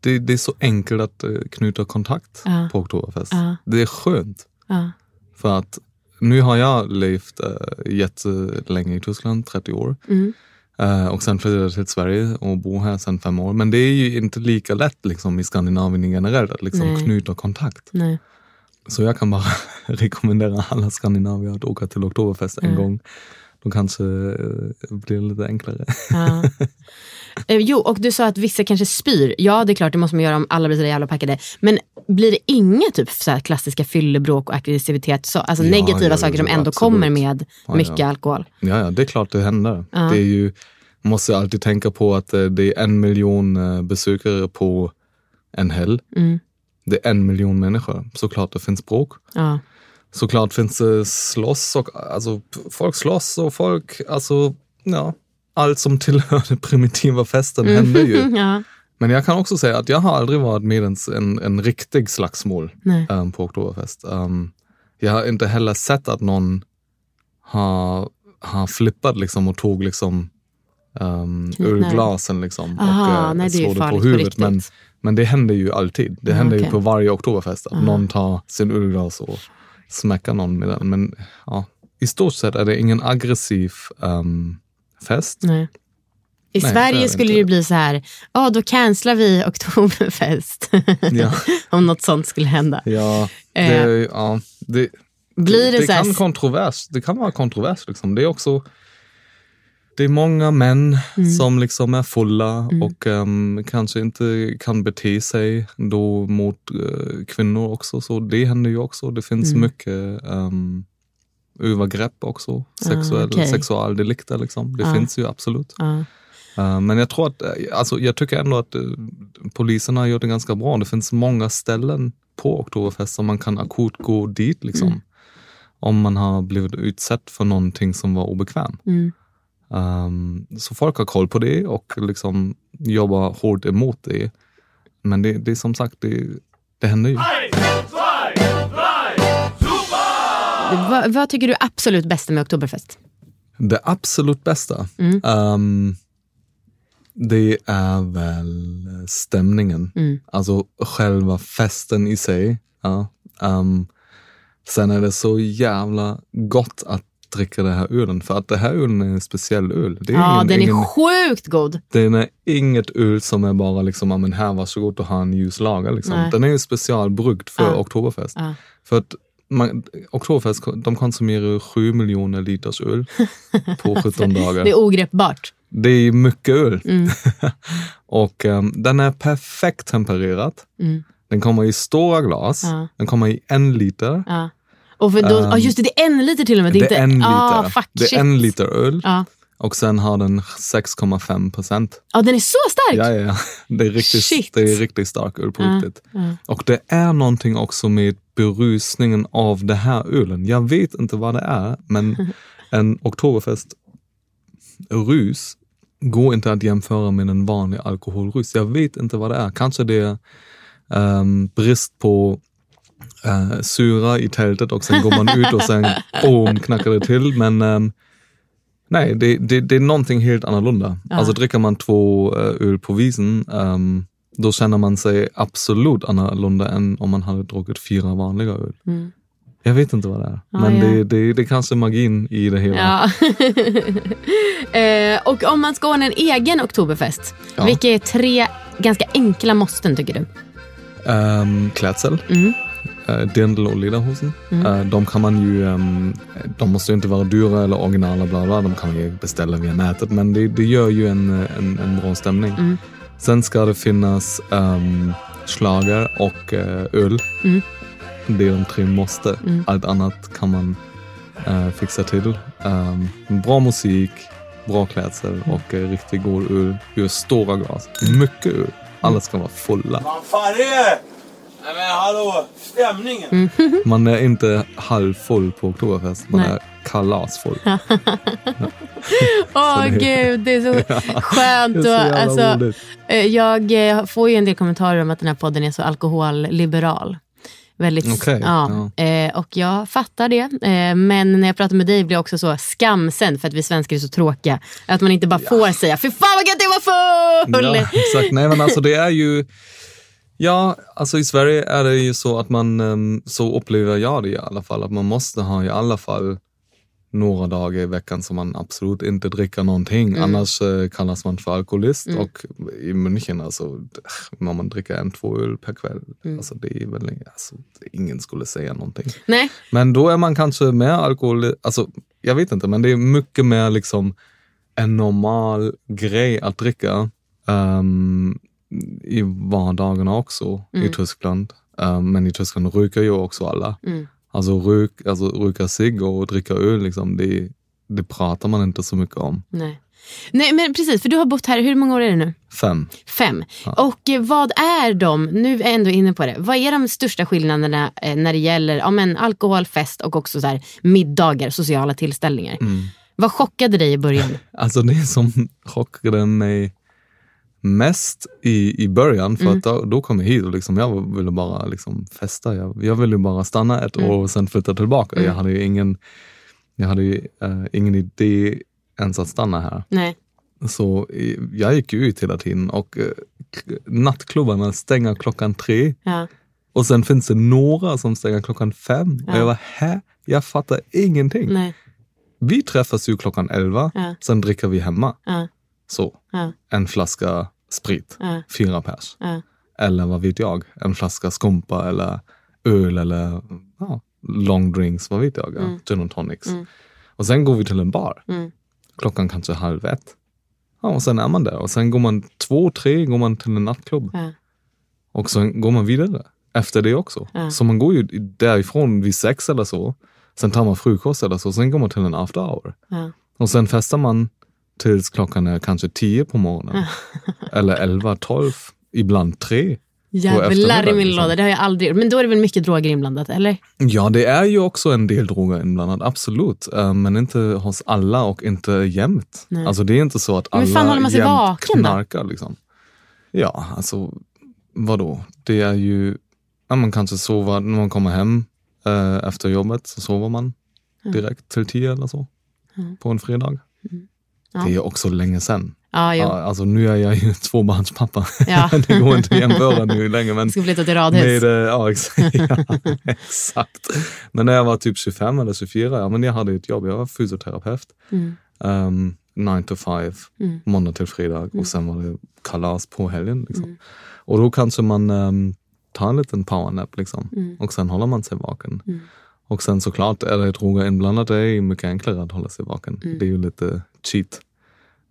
det, det är så enkelt att eh, knyta kontakt Ja. på Oktoberfest. Ja. Det är skönt. ja. För att nu har jag levt uh, jättelänge i Tyskland, 30 år. Mm. Eh, och sen flyttade jag till Sverige och bor här sedan fem år. Men det är ju inte lika lätt liksom, i Skandinavien generellt att liksom, Nej. knyta kontakt. Nej. Så jag kan bara rekommendera alla skandinavier att åka till Oktoberfest en gång. Då kanske eh, blir det lite enklare. Ja. Eh, jo, och du sa att vissa kanske spyr. Ja, det är klart, det måste man göra om alla blir så jävla packade. Men blir det inga typ så här klassiska fyllebråk och aggressivitet, så, alltså Ja, negativa ja, saker som ändå absolut. kommer med mycket alkohol? Ja, ja, det är klart det händer. Det är ju, man måste alltid tänka på att eh, det är en miljon besökare på en helg. Mm. Det är en miljon människor. Såklart det finns bråk. Såklart finns det slåss och alltså, folk slåss och folk, alltså, ja, allt som tillhör den primitiva festen händer ju. ja. Men jag kan också säga att jag har aldrig varit med i en, en, riktig slagsmål um, på Oktoberfest. Um, jag har inte heller sett att någon har, har flippat liksom och tog liksom um, Knytnäven. ölglasen liksom Aha, och uh, nej, det ju slår det på på huvudet. riktigt. men, men det händer ju alltid. Det Ja, händer ju okej. på varje Oktoberfest att Aha. någon tar sin ölglas och smäckar någon med den. Men ja, i stort sett är det ingen aggressiv um, fest. Nej. I Nej, Sverige det skulle inte. det bli så här, ja då cancelar vi Oktoberfest. Ja. Om något sånt skulle hända. Ja, Eh. det, ja, det, Blir det, det här, kan kontrovers. Det kan vara kontrovers. Liksom. Det är också det är många män Mm. som liksom är fulla och ehm, kanske inte kan bete sig då mot eh, kvinnor också. Så det händer ju också. Det finns Mm. mycket um, övergrepp också. Ah, Sexuell, okej. Sexualdelikter liksom. Det Ah. finns ju absolut. ja. Eh, men jag tror att, eh, alltså jag tycker ändå att eh, polisen har gjort det ganska bra. Det finns många ställen på Oktoberfest som man kan akut gå dit liksom. Om man har blivit utsatt för någonting som var obekväm. Um, så folk har koll på det och liksom jobbar hårt emot det. Men det, det är som sagt, det, det händer ju. Vad, vad tycker du är absolut bästa med Oktoberfest? Det absolut bästa, Mm. ehm, det är väl stämningen. Mm. Alltså själva festen i sig. Ja. Ehm, sen är det så jävla gott att dricka det här ölen. För att det här ölen är en speciell öl. Det är Ja, ingen, den är ingen, sjukt god. den är inget öl som är bara liksom, ja men här varsågod och ha en ljus lager. Liksom. Nej. Den är ju specialbryggd för Ja. Oktoberfest. Ja. För att man, Oktoberfest, de konsumerar ju 7 miljoner liters öl på 17 dagar. Det är ogreppbart. Det är mycket öl. Mm. och ehm, den är perfekt tempererad. Mm. Den kommer i stora glas. Ja. Den kommer i en liter. Och för då, ja, just det, det är en liter till och med. Det är, det är inte, en liter. Ah, fuck, det är shit. en liter öl. Ja. Och sen har den 6,5 procent. ja, den är så stark. Ja, ja. Det är riktigt, Shit. det är riktigt stark öl på riktigt. ja. Och det är någonting också med berusningen av det här ölen. Jag vet inte vad det är, men en Oktoberfest rus går inte att jämföra med en vanlig alkoholrus. Jag vet inte vad det är. Kanske det är ehm, brist på uh, syra i tältet och sen går man ut och sen boom, knackar det till. Men ehm, nej, det, det, det är någonting helt annorlunda. Ja. Alltså dricker man två eh, öl på visen, ehm, då känner man sig absolut annorlunda än om man hade druckit fyra vanliga öl. Mm. Jag vet inte vad det är, Ja, men ja. Det, det, det är kanske magin i det hela. Ja. eh, och om man ska ordna en egen Oktoberfest, Ja. vilka är tre ganska enkla måsten tycker du? Um, klädsel, Mm. Uh, dirndl och lederhosen. Mm. Eh, de kan man ju, ehm, de måste ju inte vara dyra eller originala, bla bla. de kan man ju beställa via nätet, men det, det gör ju en, en, en bra stämning. Mm. Sen ska det finnas um, slager och eh, öl. Mm. Det är de tre måste. Mm. Allt annat kan man eh, fixa till. Um, bra musik, bra klädsel Mm. och eh, riktigt god öl ur stora glas. Mycket öl. Alla ska vara fulla. Vad fan är det? Nej men hallå, stämningen. Mm. Man är inte halvfull på Oktoberfest, man Nej. är kalasfull. Åh Så det- gud, det är så skönt. Det är så och, jävla alltså, eh, jag eh, får ju en del kommentarer om att den här podden är så alkoholliberal. Väldigt, Okej, ja, Eh, och jag fattar det. Men när jag pratar med dig blir jag också så skamsen för att vi svenskar är så tråkiga. Att man inte bara får säga, fy fan vad gött jag var full! Ja, exakt. Nej men alltså det är ju, ja alltså i Sverige är det ju så att man, ehm, så upplever jag det i alla fall, att man måste ha i alla fall några dagar i veckan som man absolut inte dricker någonting. Annars eh, kallas man för alkoholist och i München alltså, om man dricker en, två öl per kväll, alltså det är väl, alltså, ingen skulle säga någonting. Nej, Men då är man kanske mer alkohol, alltså jag vet inte, men det är mycket mer liksom en normal grej att dricka. Ehm, i vardagarna också i Tyskland. Ehm, men i Tyskland röker ju också alla. Mm. Alltså, rök, alltså röka cigg och dricka öl, liksom, det, det pratar man inte så mycket om. nej. Nej men precis, för du har bott här, hur många år är det nu? Fem. Fem. Och eh, vad är de, nu är jag ändå inne på det, vad är de största skillnaderna eh, när det gäller ja, men, alkohol, fest och också så här, middagar, sociala tillställningar? Vad chockade dig i början? Alltså det som chockade mig mest i, i början, för att då, då kom jag hit och liksom, jag ville bara liksom festa. Jag, jag ville bara stanna ett år och sen flytta tillbaka. Jag hade ju ingen, jag hade ju, eh, ingen idé ens att stanna här. Nej. Så jag gick ut hela tiden och k- nattklubbarna stänger klockan tre Ja. och sen finns det några som stänger klockan fem. Och jag var här, jag fattar ingenting. Nej. Vi träffas ju klockan elva, Ja. sen dricker vi hemma. Ja. Så, Ja. en flaska sprit, Ja. fyra pers. Ja. Eller vad vet jag, en flaska skumpa eller öl eller ja, long drinks, vad vet jag, ja, gin och tonics. Och sen går vi till en bar. Mm. Klockan kanske halv ett. Ja, och sen är man där och sen går man två, tre, går man till en nattklubb. Ja. Och sen går man vidare efter det också. Så man går ju därifrån vid sex eller så. Sen tar man frukost eller så, sen går man till en after hour. Och sen festar man tills klockan är kanske 10 på morgonen. Eller 11, 12, ibland 3. Jävlar i min liksom. låda, det har jag aldrig gjort. Men då är det väl mycket droger inblandat, eller? Ja, det är ju också en del droger inblandat, absolut. Eh, Men inte hos alla och inte jämt. Nej. Alltså det är inte så att alla fan håller man sig vaken då? knarkar. Liksom. Ja, alltså vadå? Det är ju, ja, man kanske sover när man kommer hem eh, efter jobbet så sover man direkt till tio eller så. På en fredag. Ja. Det är också länge sedan. Jo. Ja, alltså nu är jag ju tvåbarnspappa. Ja. det går inte att jämföra nu längre. Men Jag ska flytta till radhus. med, eh, ja, exakt. ja, exakt. Men när jag var typ 25 eller 24, ja, men jag hade ett jobb. Jag var fysioterapeut. Mm. Um, 9 to 5, Mm. måndag till fredag och sen var det kalas på helgen. Liksom. Och då kanske man um, tar en liten powernap liksom. Mm. och sen håller man sig vaken. Och sen såklart är det droger inblandat, det är mycket enklare att hålla sig vaken. Mm. Det är ju lite cheat.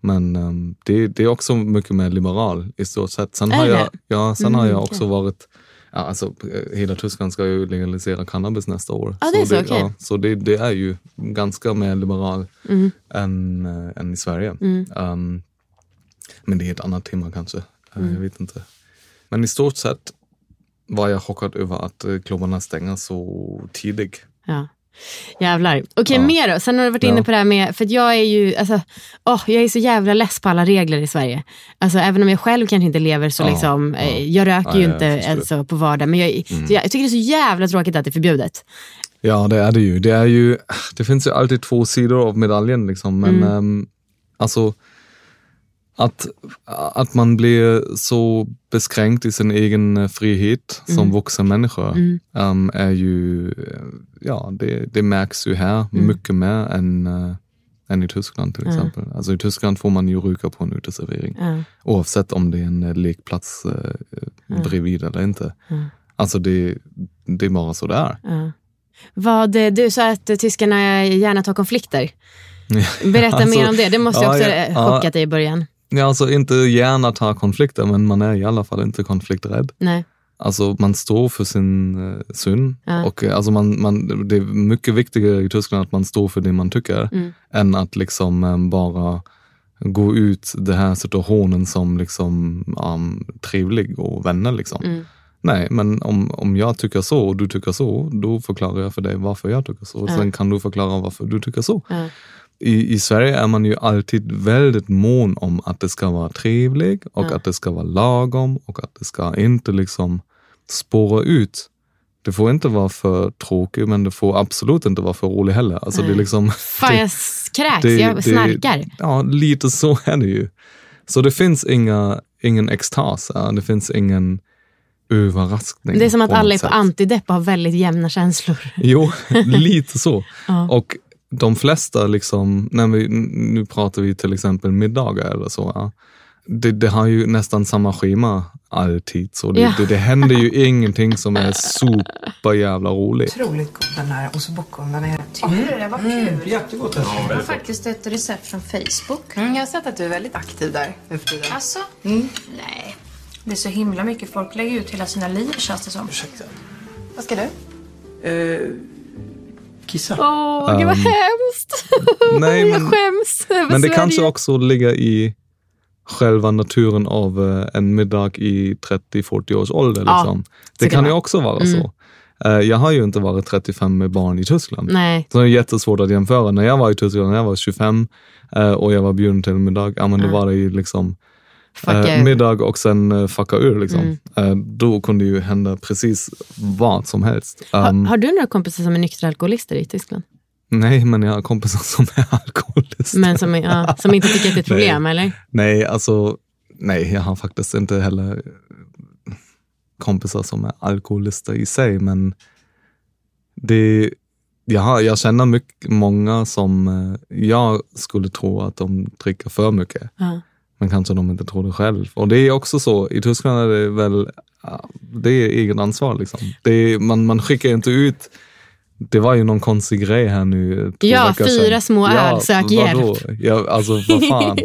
Men um, det, det är också mycket mer liberal i stort sett. Sen har det? jag, ja, sen har Mm, jag okej. också varit Ja, alltså, eh, hela Tyskland ska ju legalisera cannabis nästa år. Det är så, okej. ja, så det, det är ju ganska mer liberal Mm. än, eh, än i Sverige. Mm. Um, men det är ett annat tema kanske. Eh, Mm. Jag vet inte. Men i stort sett var jag chockad över att klubbarna stänger så tidigt. Ja. Jävlar. Okej, Ja. mer då? Sen har du varit inne Ja. på det här med, för jag är ju, alltså, åh, jag är så jävla less på alla regler i Sverige. Alltså även om jag själv kanske inte lever så Ja, liksom, eh, jag röker ju inte alltså, på vardag, men jag, så jag, jag tycker det är så jävla tråkigt att det är förbjudet. Ja, det är det ju. Det, är ju, det finns ju alltid två sidor av medaljen. Liksom. Men Mm. ehm, alltså, att, att man blir så beskränkt i sin egen eh, frihet som vuxen människa Mm. ehm, är ju, eh, ja, det, det märks ju här Mm. mycket mer än, eh, än i Tyskland till Ja. exempel. Alltså i Tyskland får man ju ryka på en uteservering. Ja. Oavsett om det är en lekplats eh, bredvid eller inte. Mm. Alltså det, det är bara så det är. Ja. Vad, du sa att tyskarna gärna tar konflikter. Berätta Alltså, mer om det. Det måste ja, också ja, ja. chockat dig i början. Ja, alltså inte gärna ta konflikter, men man är i alla fall inte konflikträdd. Nej. Alltså man står för sin uh, syn. Ja. Och, eh, alltså man, man, det är mycket viktigare i Tyskland att man står för det man tycker Mm. än att liksom eh, bara gå ut den här situationen som liksom, um, trevlig och vänner. Liksom. Mm. Nej, men om, om jag tycker så och du tycker så, då förklarar jag för dig varför jag tycker så. Ja. Sen kan du förklara varför du tycker så. Ja. I, I Sverige är man ju alltid väldigt mån om att det ska vara trevligt och Ja. att det ska vara lagom och att det ska inte liksom spåra ut. Det får inte vara för tråkigt men det får absolut inte vara för roligt heller. Alltså det är liksom, Fan, jag kräks. det- jag det- snarkar. ja, lite så är det ju. Så det finns inga, ingen extas, det finns ingen överraskning. Det är som att alla är på antidepp och har väldigt jämna känslor. Jo, lite så. Ja. Och de flesta, liksom, när vi, nu pratar vi till exempel middagar eller så, ja. det, det har ju nästan samma schema alltid. Så det, Ja. det, det händer ju ingenting som är super jävla roligt. Otroligt god den här osbokongen är. Tycker du det? Vad kul. Jättegott. Jag har faktiskt ett recept från Facebook. Mm, jag har sett att du är väldigt aktiv där nu. Alltså? Nej. Det är så himla mycket. Folk lägger ut hela sina liv känns det som. Ursäkta. Vad ska du? Eh, kissa. Åh, gud vad hemskt. nej, jag men- skäms över Men det Sverige. kanske också ligger i själva naturen av eh, en middag i 30-40 års ålder. Ja, Liksom. så Det kan kan det ju också vara Mm. så. Eh, Jag har ju inte varit 35 med barn i Tyskland. Nej. Så det är jättesvårt att jämföra. När jag var i Tyskland, när jag var 25 eh, och jag var bjuden till en middag, ja men då var det ju liksom eh, middag och sen eh, fucka ur. Liksom. Mm. Eh, då kunde ju hända precis vad som helst. Um, Har, har du några kompisar som är nyktra alkoholister i Tyskland? Nej, men jag har kompisar som är alkoholister. Men som, är- ja, som inte tycker att det är ett problem, eller? Nej, alltså nej, jag har faktiskt inte heller kompisar som är alkoholister i sig, men det, jag, har, jag känner mycket, många som eh, jag skulle tro att de dricker för mycket, Ja. Men kanske de inte tror det själv. Och det är också så, i Tyskland är det väl, ja, det är eget ansvar liksom. Är, man, man skickar inte ut det var ju någon konstig grej här nu. två Ja, fyra sedan. små öl, sök vadå? Ja, alltså vad fan.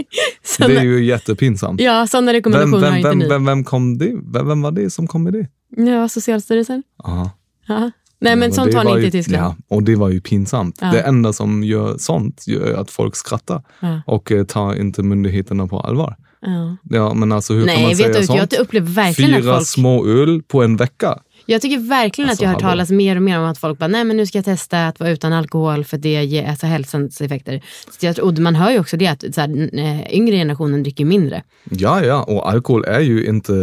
Såna, Det är ju jättepinsamt. Ja, sådana Vem, rekommendationer har vem, inte vem, ni. vem, vem, kom det? Vem, vem var det som kom med det? Ja, Socialstyrelsen. Aha. Ja. Nej, men och sånt har ni inte i Tyskland. Ja, och det var ju pinsamt. Ja. Det enda som gör sånt är att folk skrattar Ja. och eh, tar inte myndigheterna på allvar. Ja. Ja, men alltså hur kan Nej, man vet säga du, sånt? jag upplever verkligen Fyra att folk... små öl på en vecka. Jag tycker verkligen Alltså, att jag har hört talas mer och mer om att folk bara, nej men nu ska jag testa att vara utan alkohol för det ger alltså, hälsans effekter. Så jag, och man hör ju också det att så här, eh, yngre generationen dricker mindre. Ja, ja, och alkohol är ju inte,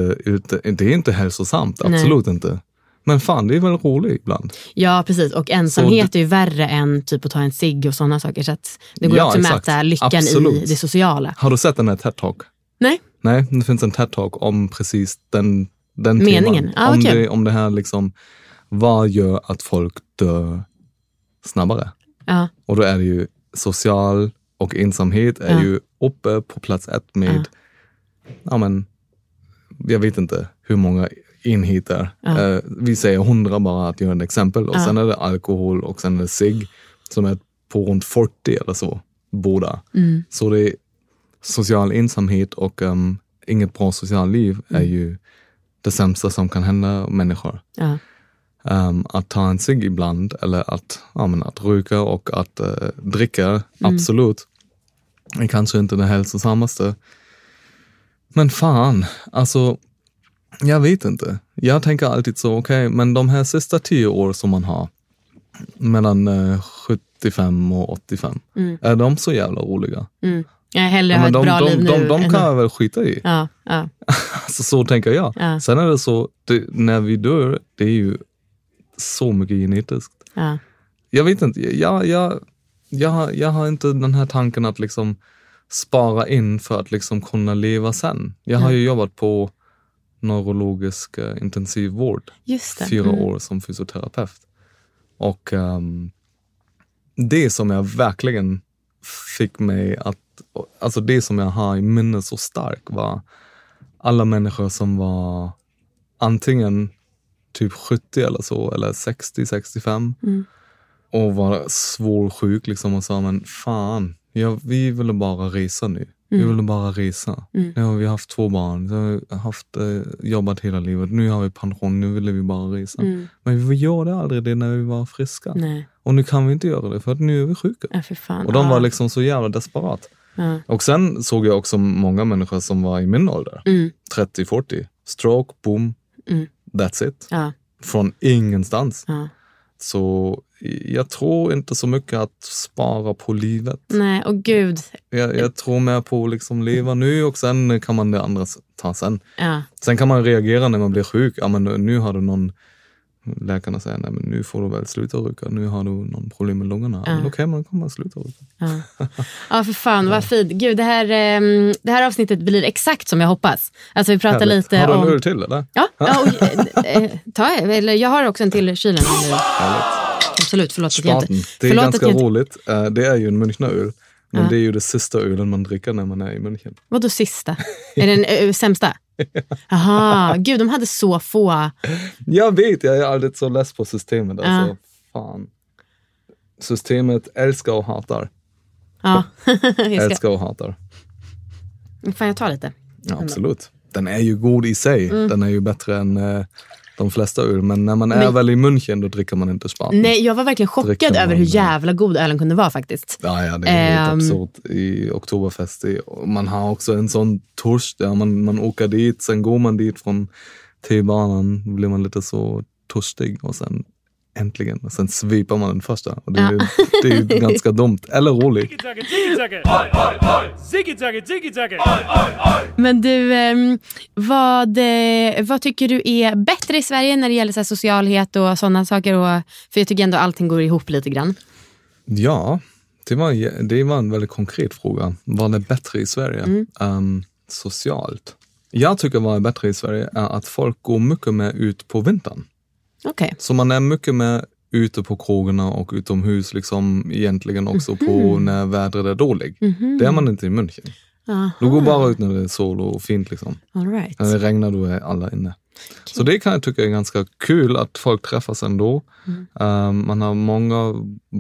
det är inte hälsosamt, Nej. absolut inte. Men fan, det är väl roligt ibland. Ja precis och ensamhet är ju värre än typ att ta en cigg och sådana saker. Så att det går Ja, också att mäta lyckan i Absolut. det sociala. Har du sett den här TED-talk? Nej? Nej, det finns en TED-talk om precis den, den Meningen? Ah, om, okej. det, om det här liksom, vad gör att folk dör snabbare? Ja. Och då är det ju social och ensamhet är Ja. ju uppe på plats ett med, ja. men, jag vet inte hur många enheter. Ja. Eh, vi säger hundra bara att göra ett exempel och Ja. sen är det alkohol och sen är det cigg som är på runt 40 eller så, båda. Mm. Så det är social ensamhet och um, inget bra socialt liv är Mm. ju det sämsta som kan hända människor. Ja. Um, att ta en cigg ibland eller att, ja, men att röka och att uh, dricka, Mm. absolut. är kanske inte det hälsosammaste. Men fan, alltså jag vet inte. Jag tänker alltid så, okej, men de här sista tio år som man har mellan eh, 75 och 85, Mm. är de så jävla roliga? Mm. Jag hellre Ja, ha men ett de, bra de, liv de, nu. de, än kan jag väl skita i. Ja, ja. Alltså, så tänker jag. Ja. Sen är det så, det, när vi dör, det är ju så mycket genetiskt. Ja. Jag vet inte, jag, jag, jag, har- jag har inte den här tanken att liksom spara in för att liksom kunna leva sen. Jag har ju jobbat på neurologisk eh, intensivvård fyra Mm. år som fysioterapeut. Och ehm, det som jag verkligen fick mig att, alltså det som jag har i minne så starkt var alla människor som var antingen typ 70 eller så, eller 60, 65 Mm. och var svårsjuk liksom och sa men fan, ja, vi ville bara resa nu. Vi Mm. ville bara resa. Mm. Nu har vi haft två barn, så haft, eh, jobbat hela livet. Nu har vi pension, nu ville vi bara resa. Mm. Men vi gjorde aldrig det när vi var friska. Nej, Och nu kan vi inte göra det för att nu är vi sjuka. ja. Och de var liksom så jävla desperat. Ja. Och sen såg jag också många människor som var i min ålder. Mm. 30-40. Stroke, boom, Mm. that's it. Ja. Från ingenstans. Ja. Så jag tror inte så mycket att spara på livet. Nej, och gud. Jag, jag tror mer på att liksom leva nu och sen kan man det andra ta sen. Ja. Sen kan man reagera när man blir sjuk. Ja, men nu har du någon, läkarna säger nej men nu får du väl sluta röka. Nu har du någon problem med lungorna. Ja. Men Okej, man kommer sluta röka. Ja. ja, för fan vad fint. Gud, det här, ehm, det här avsnittet blir exakt som jag hoppas. Alltså vi pratar Härligt. lite Har du en om... öl till eller? Ja, ja och, eh, eh, ta, eller jag har också en till i kylen. om. Absolut, förlåt att jag inte... Det är förlåt ganska att inte, roligt. Eh, Det är ju en Münchneröl. Men Ja. det är ju det sista ölen man dricker när man är i München. Vadå sista? Är den ö, sämsta? Jaha, gud de hade så få. Jag vet, jag är alltid så less på systemet. Alltså, fan. Systemet älskar och hatar. Ja, Älskar och hatar. fan jag tar lite. Ja, absolut. Den är ju god i sig. Mm. Den är ju bättre än eh, de flesta öl. Men när man är Men- väl i München då dricker man inte Spaten. Nej, jag var verkligen chockad över hur eh, jävla god ölen kunde vara faktiskt. Ja, ja, det är helt Ehm. absurt i Oktoberfest. Man har också en sån törst. Ja, man, man åker dit, sen går man dit från T-banan. Blir man lite så törstig och sen äntligen, och sen svipar man den första. Och det, är, det är ju ganska dumt, eller roligt. Men du, ehm, vad, eh, vad tycker du är bättre i Sverige när det gäller så här, socialhet och sådana saker? Och, för jag tycker ändå allting går ihop lite grann. Ja, det var, det var en väldigt konkret fråga. Vad är bättre i Sverige? Mm. Ehm, socialt. Jag tycker vad är bättre i Sverige är att folk går mycket mer ut på vintern. Okej. Så man är mycket mer ute på krogarna och utomhus liksom egentligen också på när vädret är dåligt. Mhm. Det är man inte i München. Aha. Du går bara ut när det är sol och fint liksom. All right. När det regnar då är alla inne. Så det kan jag tycka är ganska kul att folk träffas ändå. Mm. Um, man har många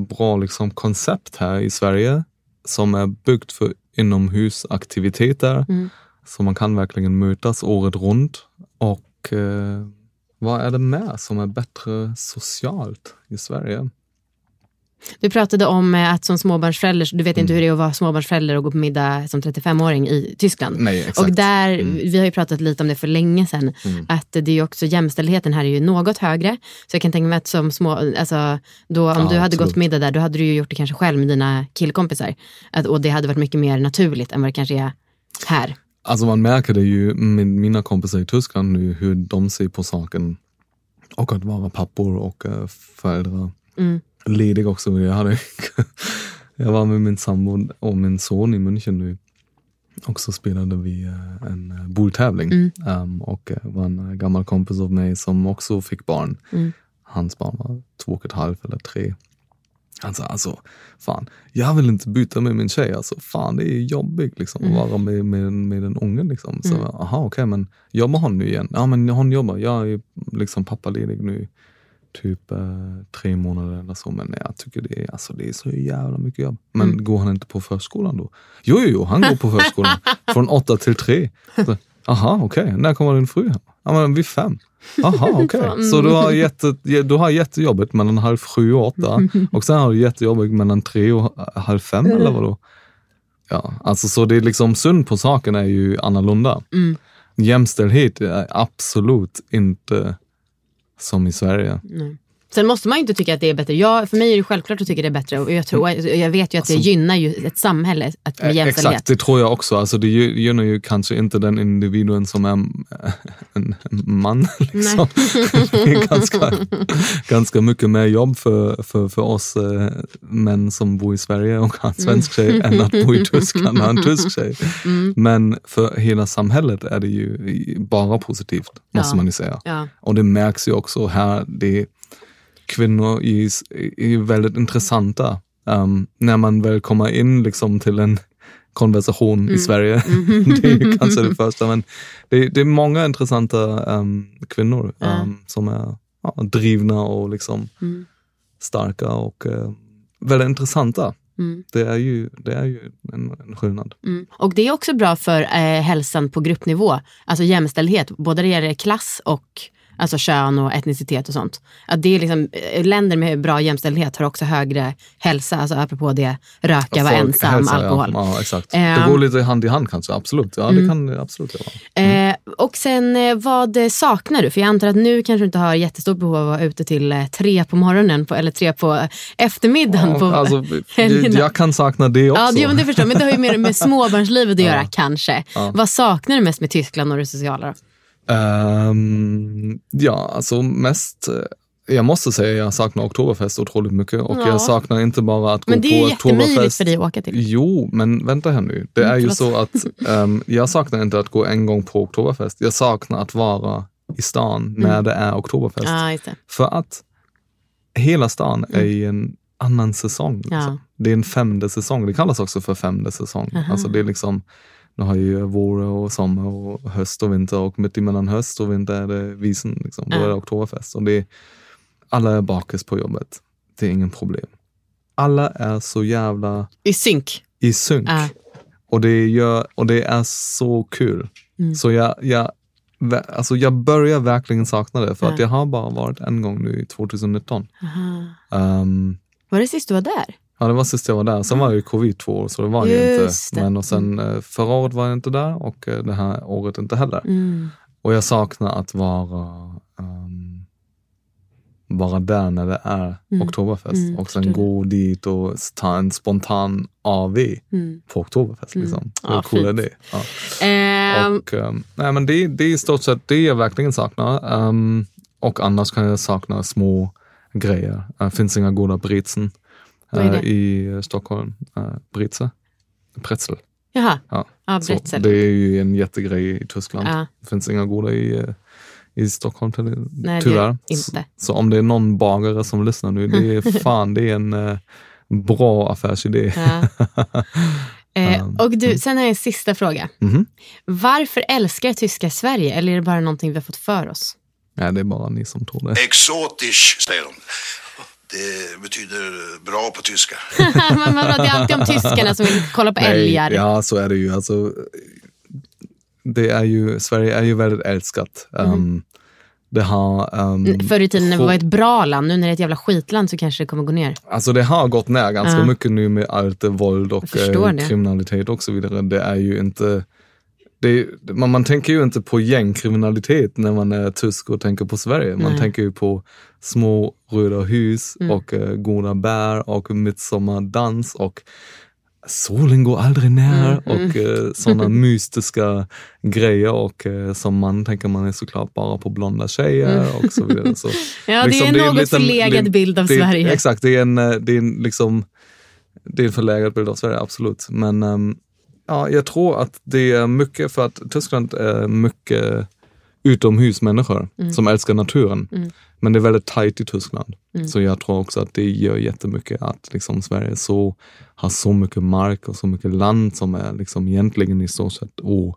bra liksom, koncept här i Sverige som är byggt för inomhusaktiviteter. Mm. Så man kan verkligen mötas året runt och eh, vad är det mer som är bättre socialt i Sverige? Du pratade om eh, att som småbarnsförälder, du vet inte Mm. hur det är att vara småbarnsförälder och gå på middag som 35-åring i Tyskland. Nej, exakt. Och där, Mm. vi har ju pratat lite om det för länge sedan, att det är också jämställdheten här är ju något högre. Så jag kan tänka mig att som små, alltså, då, om Ja, du hade absolut. gått på middag där, då hade du ju gjort det kanske själv med dina killkompisar. Att, och det hade varit mycket mer naturligt än vad det kanske är här. Alltså man märker det ju med mina kompisar i Tyskland nu hur de ser på saken. Och att vara pappor och uh, föräldrar. Mm. Ledig också. Jag, hade, jag var med min sambo och min son i München nu. Och så spelade vi eh, en uh, bordtävling. Mm. Um, och uh, var en gammal kompis av mig som också fick barn. Mm. Hans barn var två och ett halvt eller tre. Han sa alltså, fan, jag vill inte byta med min tjej. Alltså, fan, det är jobbigt liksom, Mm. att vara med, med, med en unge. Liksom. Så, aha, okej, men jobbar hon nu igen? Ja, men hon jobbar. Jag är liksom pappaledig nu typ eh, tre månader eller så. Men jag tycker det är, alltså, det är så jävla mycket jobb. Men Mm. går han inte på förskolan då? Jo, jo, jo han går på förskolan från åtta till tre. Så, Aha, okej. När kommer din fru hem? Ja, men vid fem. Aha, okej. Så du har, jätte, du har jättejobbigt mellan halv sju och åtta och sen har du jättejobbigt mellan tre och halv fem eller vadå? Ja, alltså så det är liksom synd på saken är ju annorlunda. Mm. Jämställdhet är absolut inte som i Sverige. Sen måste man ju inte tycka att det är bättre. Jag, för mig är det självklart att tycka det är bättre. Och jag, tror, jag vet ju att det gynnar ju ett samhälle att med Eh, jämställdhet. Exakt, det tror jag också. Alltså det gy- gynnar ju kanske inte den individen som är en man. Liksom. det är ganska, ganska mycket mer jobb för, för, för oss eh, män som bor i Sverige och har en svensk tjej än att bo i Tyskland och ha en tysk tjej. Men för hela samhället är det ju bara positivt, måste Ja. man ju säga. Ja. Och det märks ju också här, det kvinnor är, är väldigt intressanta. Um, när man väl kommer in liksom till en konversation Mm. i Sverige. det är kanske det första. Men det, det är många intressanta um, kvinnor um, som är ja, drivna och liksom Mm. starka och uh, väldigt intressanta. Mm. Det, är ju, det är ju en, en skillnad. Mm. Och det är också bra för eh, hälsan på gruppnivå. Alltså jämställdhet, både det gäller klass och alltså kön och etnicitet och sånt. Att det är liksom, eh, länder med bra jämställdhet har också högre hälsa, alltså apropå det röka, vara ensam, hälsa, alkohol. Ja, ja, exakt. det Ehm. går lite hand i hand kanske, absolut. Ja, det kan det absolut göra. Eh, och sen eh, vad eh, saknar du? För jag antar att nu kanske du inte har jättestort behov av att vara ute till eh, tre på morgonen på, eller tre på eftermiddagen. på, Alltså, jag kan sakna det också. Ja, det, men det förstår. Men det har ju mer med småbarnslivet att göra kanske. Vad saknar du mest med Tyskland och det sociala? Då? Ehm, ja, alltså mest... eh, Jag måste säga jag saknar Oktoberfest otroligt mycket och Ja. jag saknar inte bara att gå Men det är på ju jättemöjligt Oktoberfest. för dig att åka till. Jo, men vänta här nu. Det är ju så att ehm, jag saknar inte att gå en gång på Oktoberfest. Jag saknar att vara i stan när det är Oktoberfest. Mm. Ja. För att hela stan är i en annan säsong. Liksom. Ja. Det är en femte säsong. Det kallas också för femte säsong. Alltså det är liksom, nu har ju vår och sommar och höst och vinter och mitt emellan höst och vinter är det visen. Liksom. Då är det Oktoberfest. Och det är, alla är bakis på jobbet. Det är ingen problem. Alla är så jävla I synk. i synk. Ja. Och, det gör, och det är så kul. Mm. Så jag, jag, alltså jag börjar verkligen sakna det för Ja. att jag har bara varit en gång nu i 2019. Aha. Um, Var det sist du var där? Ja, det var sist jag var där. Sen var det ju covid två år så det var ju inte. det. Men och sen eh, förra året var jag inte där och eh, det här året inte heller. Mm. Och jag saknar att vara um, vara där när det är Mm. Oktoberfest Mm, och sen gå dit och ta en spontan AV Mm. på Oktoberfest. Liksom. Ja, Hur cool är det? Ja. Ehm, Och, ehm, nej, men det, det är i stort sett det jag verkligen saknar. Ehm, och annars kan jag sakna små grejer. Det finns inga goda brezen i eh, Stockholm. Uh, Britze. Pretzel. jaha, Ja. ja, Så bretzel. det är ju en jättegrej i Tyskland. Ja. Det finns inga goda i, eh, i Stockholm till, Nej, tyvärr. det inte. Så, så om det är någon bagare som lyssnar nu, det är fan det är en eh, bra affärsidé. Ja. Eh, och du, sen har jag en sista fråga. Mhm. Varför älskar tyskar Sverige? Eller är det bara någonting vi har fått för oss? Nej, det är bara ni som tror det. Exotisch, säger de. Det betyder bra på tyska. Men vadå, det är alltid om tyskarna som vill kolla på älgar. Nej, ja, så är det ju. Alltså, det är ju. Sverige är ju väldigt älskat. Mm. Um, Det har... Um, Förr i tiden när vi var ett bra land, nu när det är ett jävla skitland så kanske det kommer gå ner. Alltså det har gått ner ganska Ja. mycket nu med allt våld och eh, kriminalitet och så vidare. Det är ju inte... Är, man, man tänker ju inte på gängkriminalitet när man är tysk och tänker på Sverige. Man Nej. tänker ju på små röda hus Mm. och eh, goda bär och midsommardans och solen går aldrig ner Mm, mm. och eh, sådana mystiska grejer och eh, som man tänker man är såklart bara på blonda tjejer Mm. och så vidare. Så, Ja, det är en något förlegad bild av det Sverige. Exakt, det är en, eh, det är en, liksom, det är en förlegad bild av Sverige, absolut. Men ehm, ja, jag tror att det är mycket för att Tyskland är mycket utomhusmänniskor Mm. som älskar naturen. Mm. Men det är väldigt tajt i Tyskland. Mm. Så jag tror också att det gör jättemycket att liksom Sverige så, har så mycket mark och så mycket land som är liksom egentligen i stort sett o,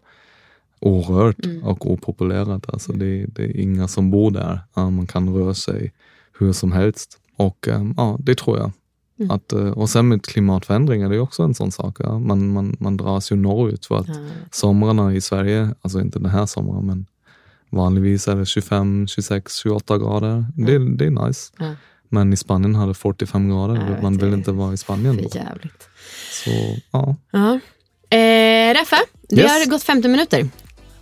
orört Mm. och opopulerat. Alltså det, det är inga som bor där. Man kan röra sig hur som helst. Och ehm, ja, det tror jag. Mm. Att, eh, och sen med klimatförändringar, det är också en sån sak. Ja. Man, man, man dras ju norrut för att Ja. somrarna i Sverige, alltså inte den här sommaren, men vanligtvis är det 25, 26, 28 grader. Det, det är nice. Ja. Men i Spanien hade det 45 grader. Vet, man vill inte vara i Spanien då. Jävligt. Så ja. Ja. Eh, Raffa, det Yes. har gått 50 minuter.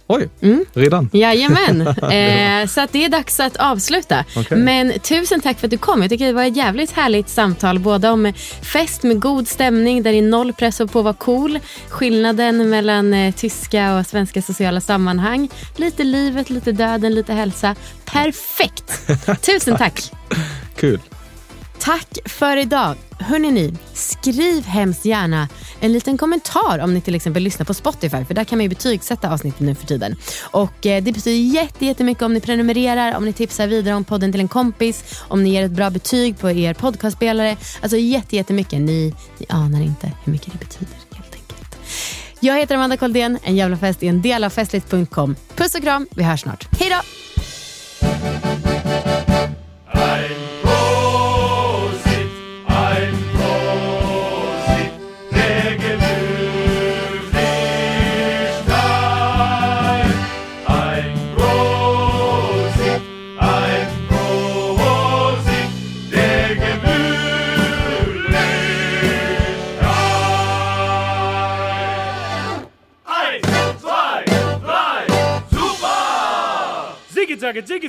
Oj, Mm. redan? Jajamän, eh, så att det är dags att avsluta. Okej. Men tusen tack för att du kom. Jag tycker det var ett jävligt härligt samtal. Både om fest med god stämning där det är noll press på att vara cool. Skillnaden mellan eh, tyska och svenska sociala sammanhang. Lite livet, lite döden, lite hälsa. Perfekt! Tusen tack. Kul. Tack för idag. Hörrni ni, skriv hemskt gärna en liten kommentar om ni till exempel lyssnar på Spotify för där kan man ju betygsätta avsnitten nu för tiden. Och eh, det betyder jätte- jättemycket om ni prenumererar, om ni tipsar vidare om podden till en kompis, om ni ger ett bra betyg på er podcastspelare. Alltså jätte- jättemycket. Ni, ni anar inte hur mycket det betyder helt enkelt. Jag heter Amanda Koldén, en jävla fest är en del av festligt.com. Puss och kram, vi hörs snart. Hej då!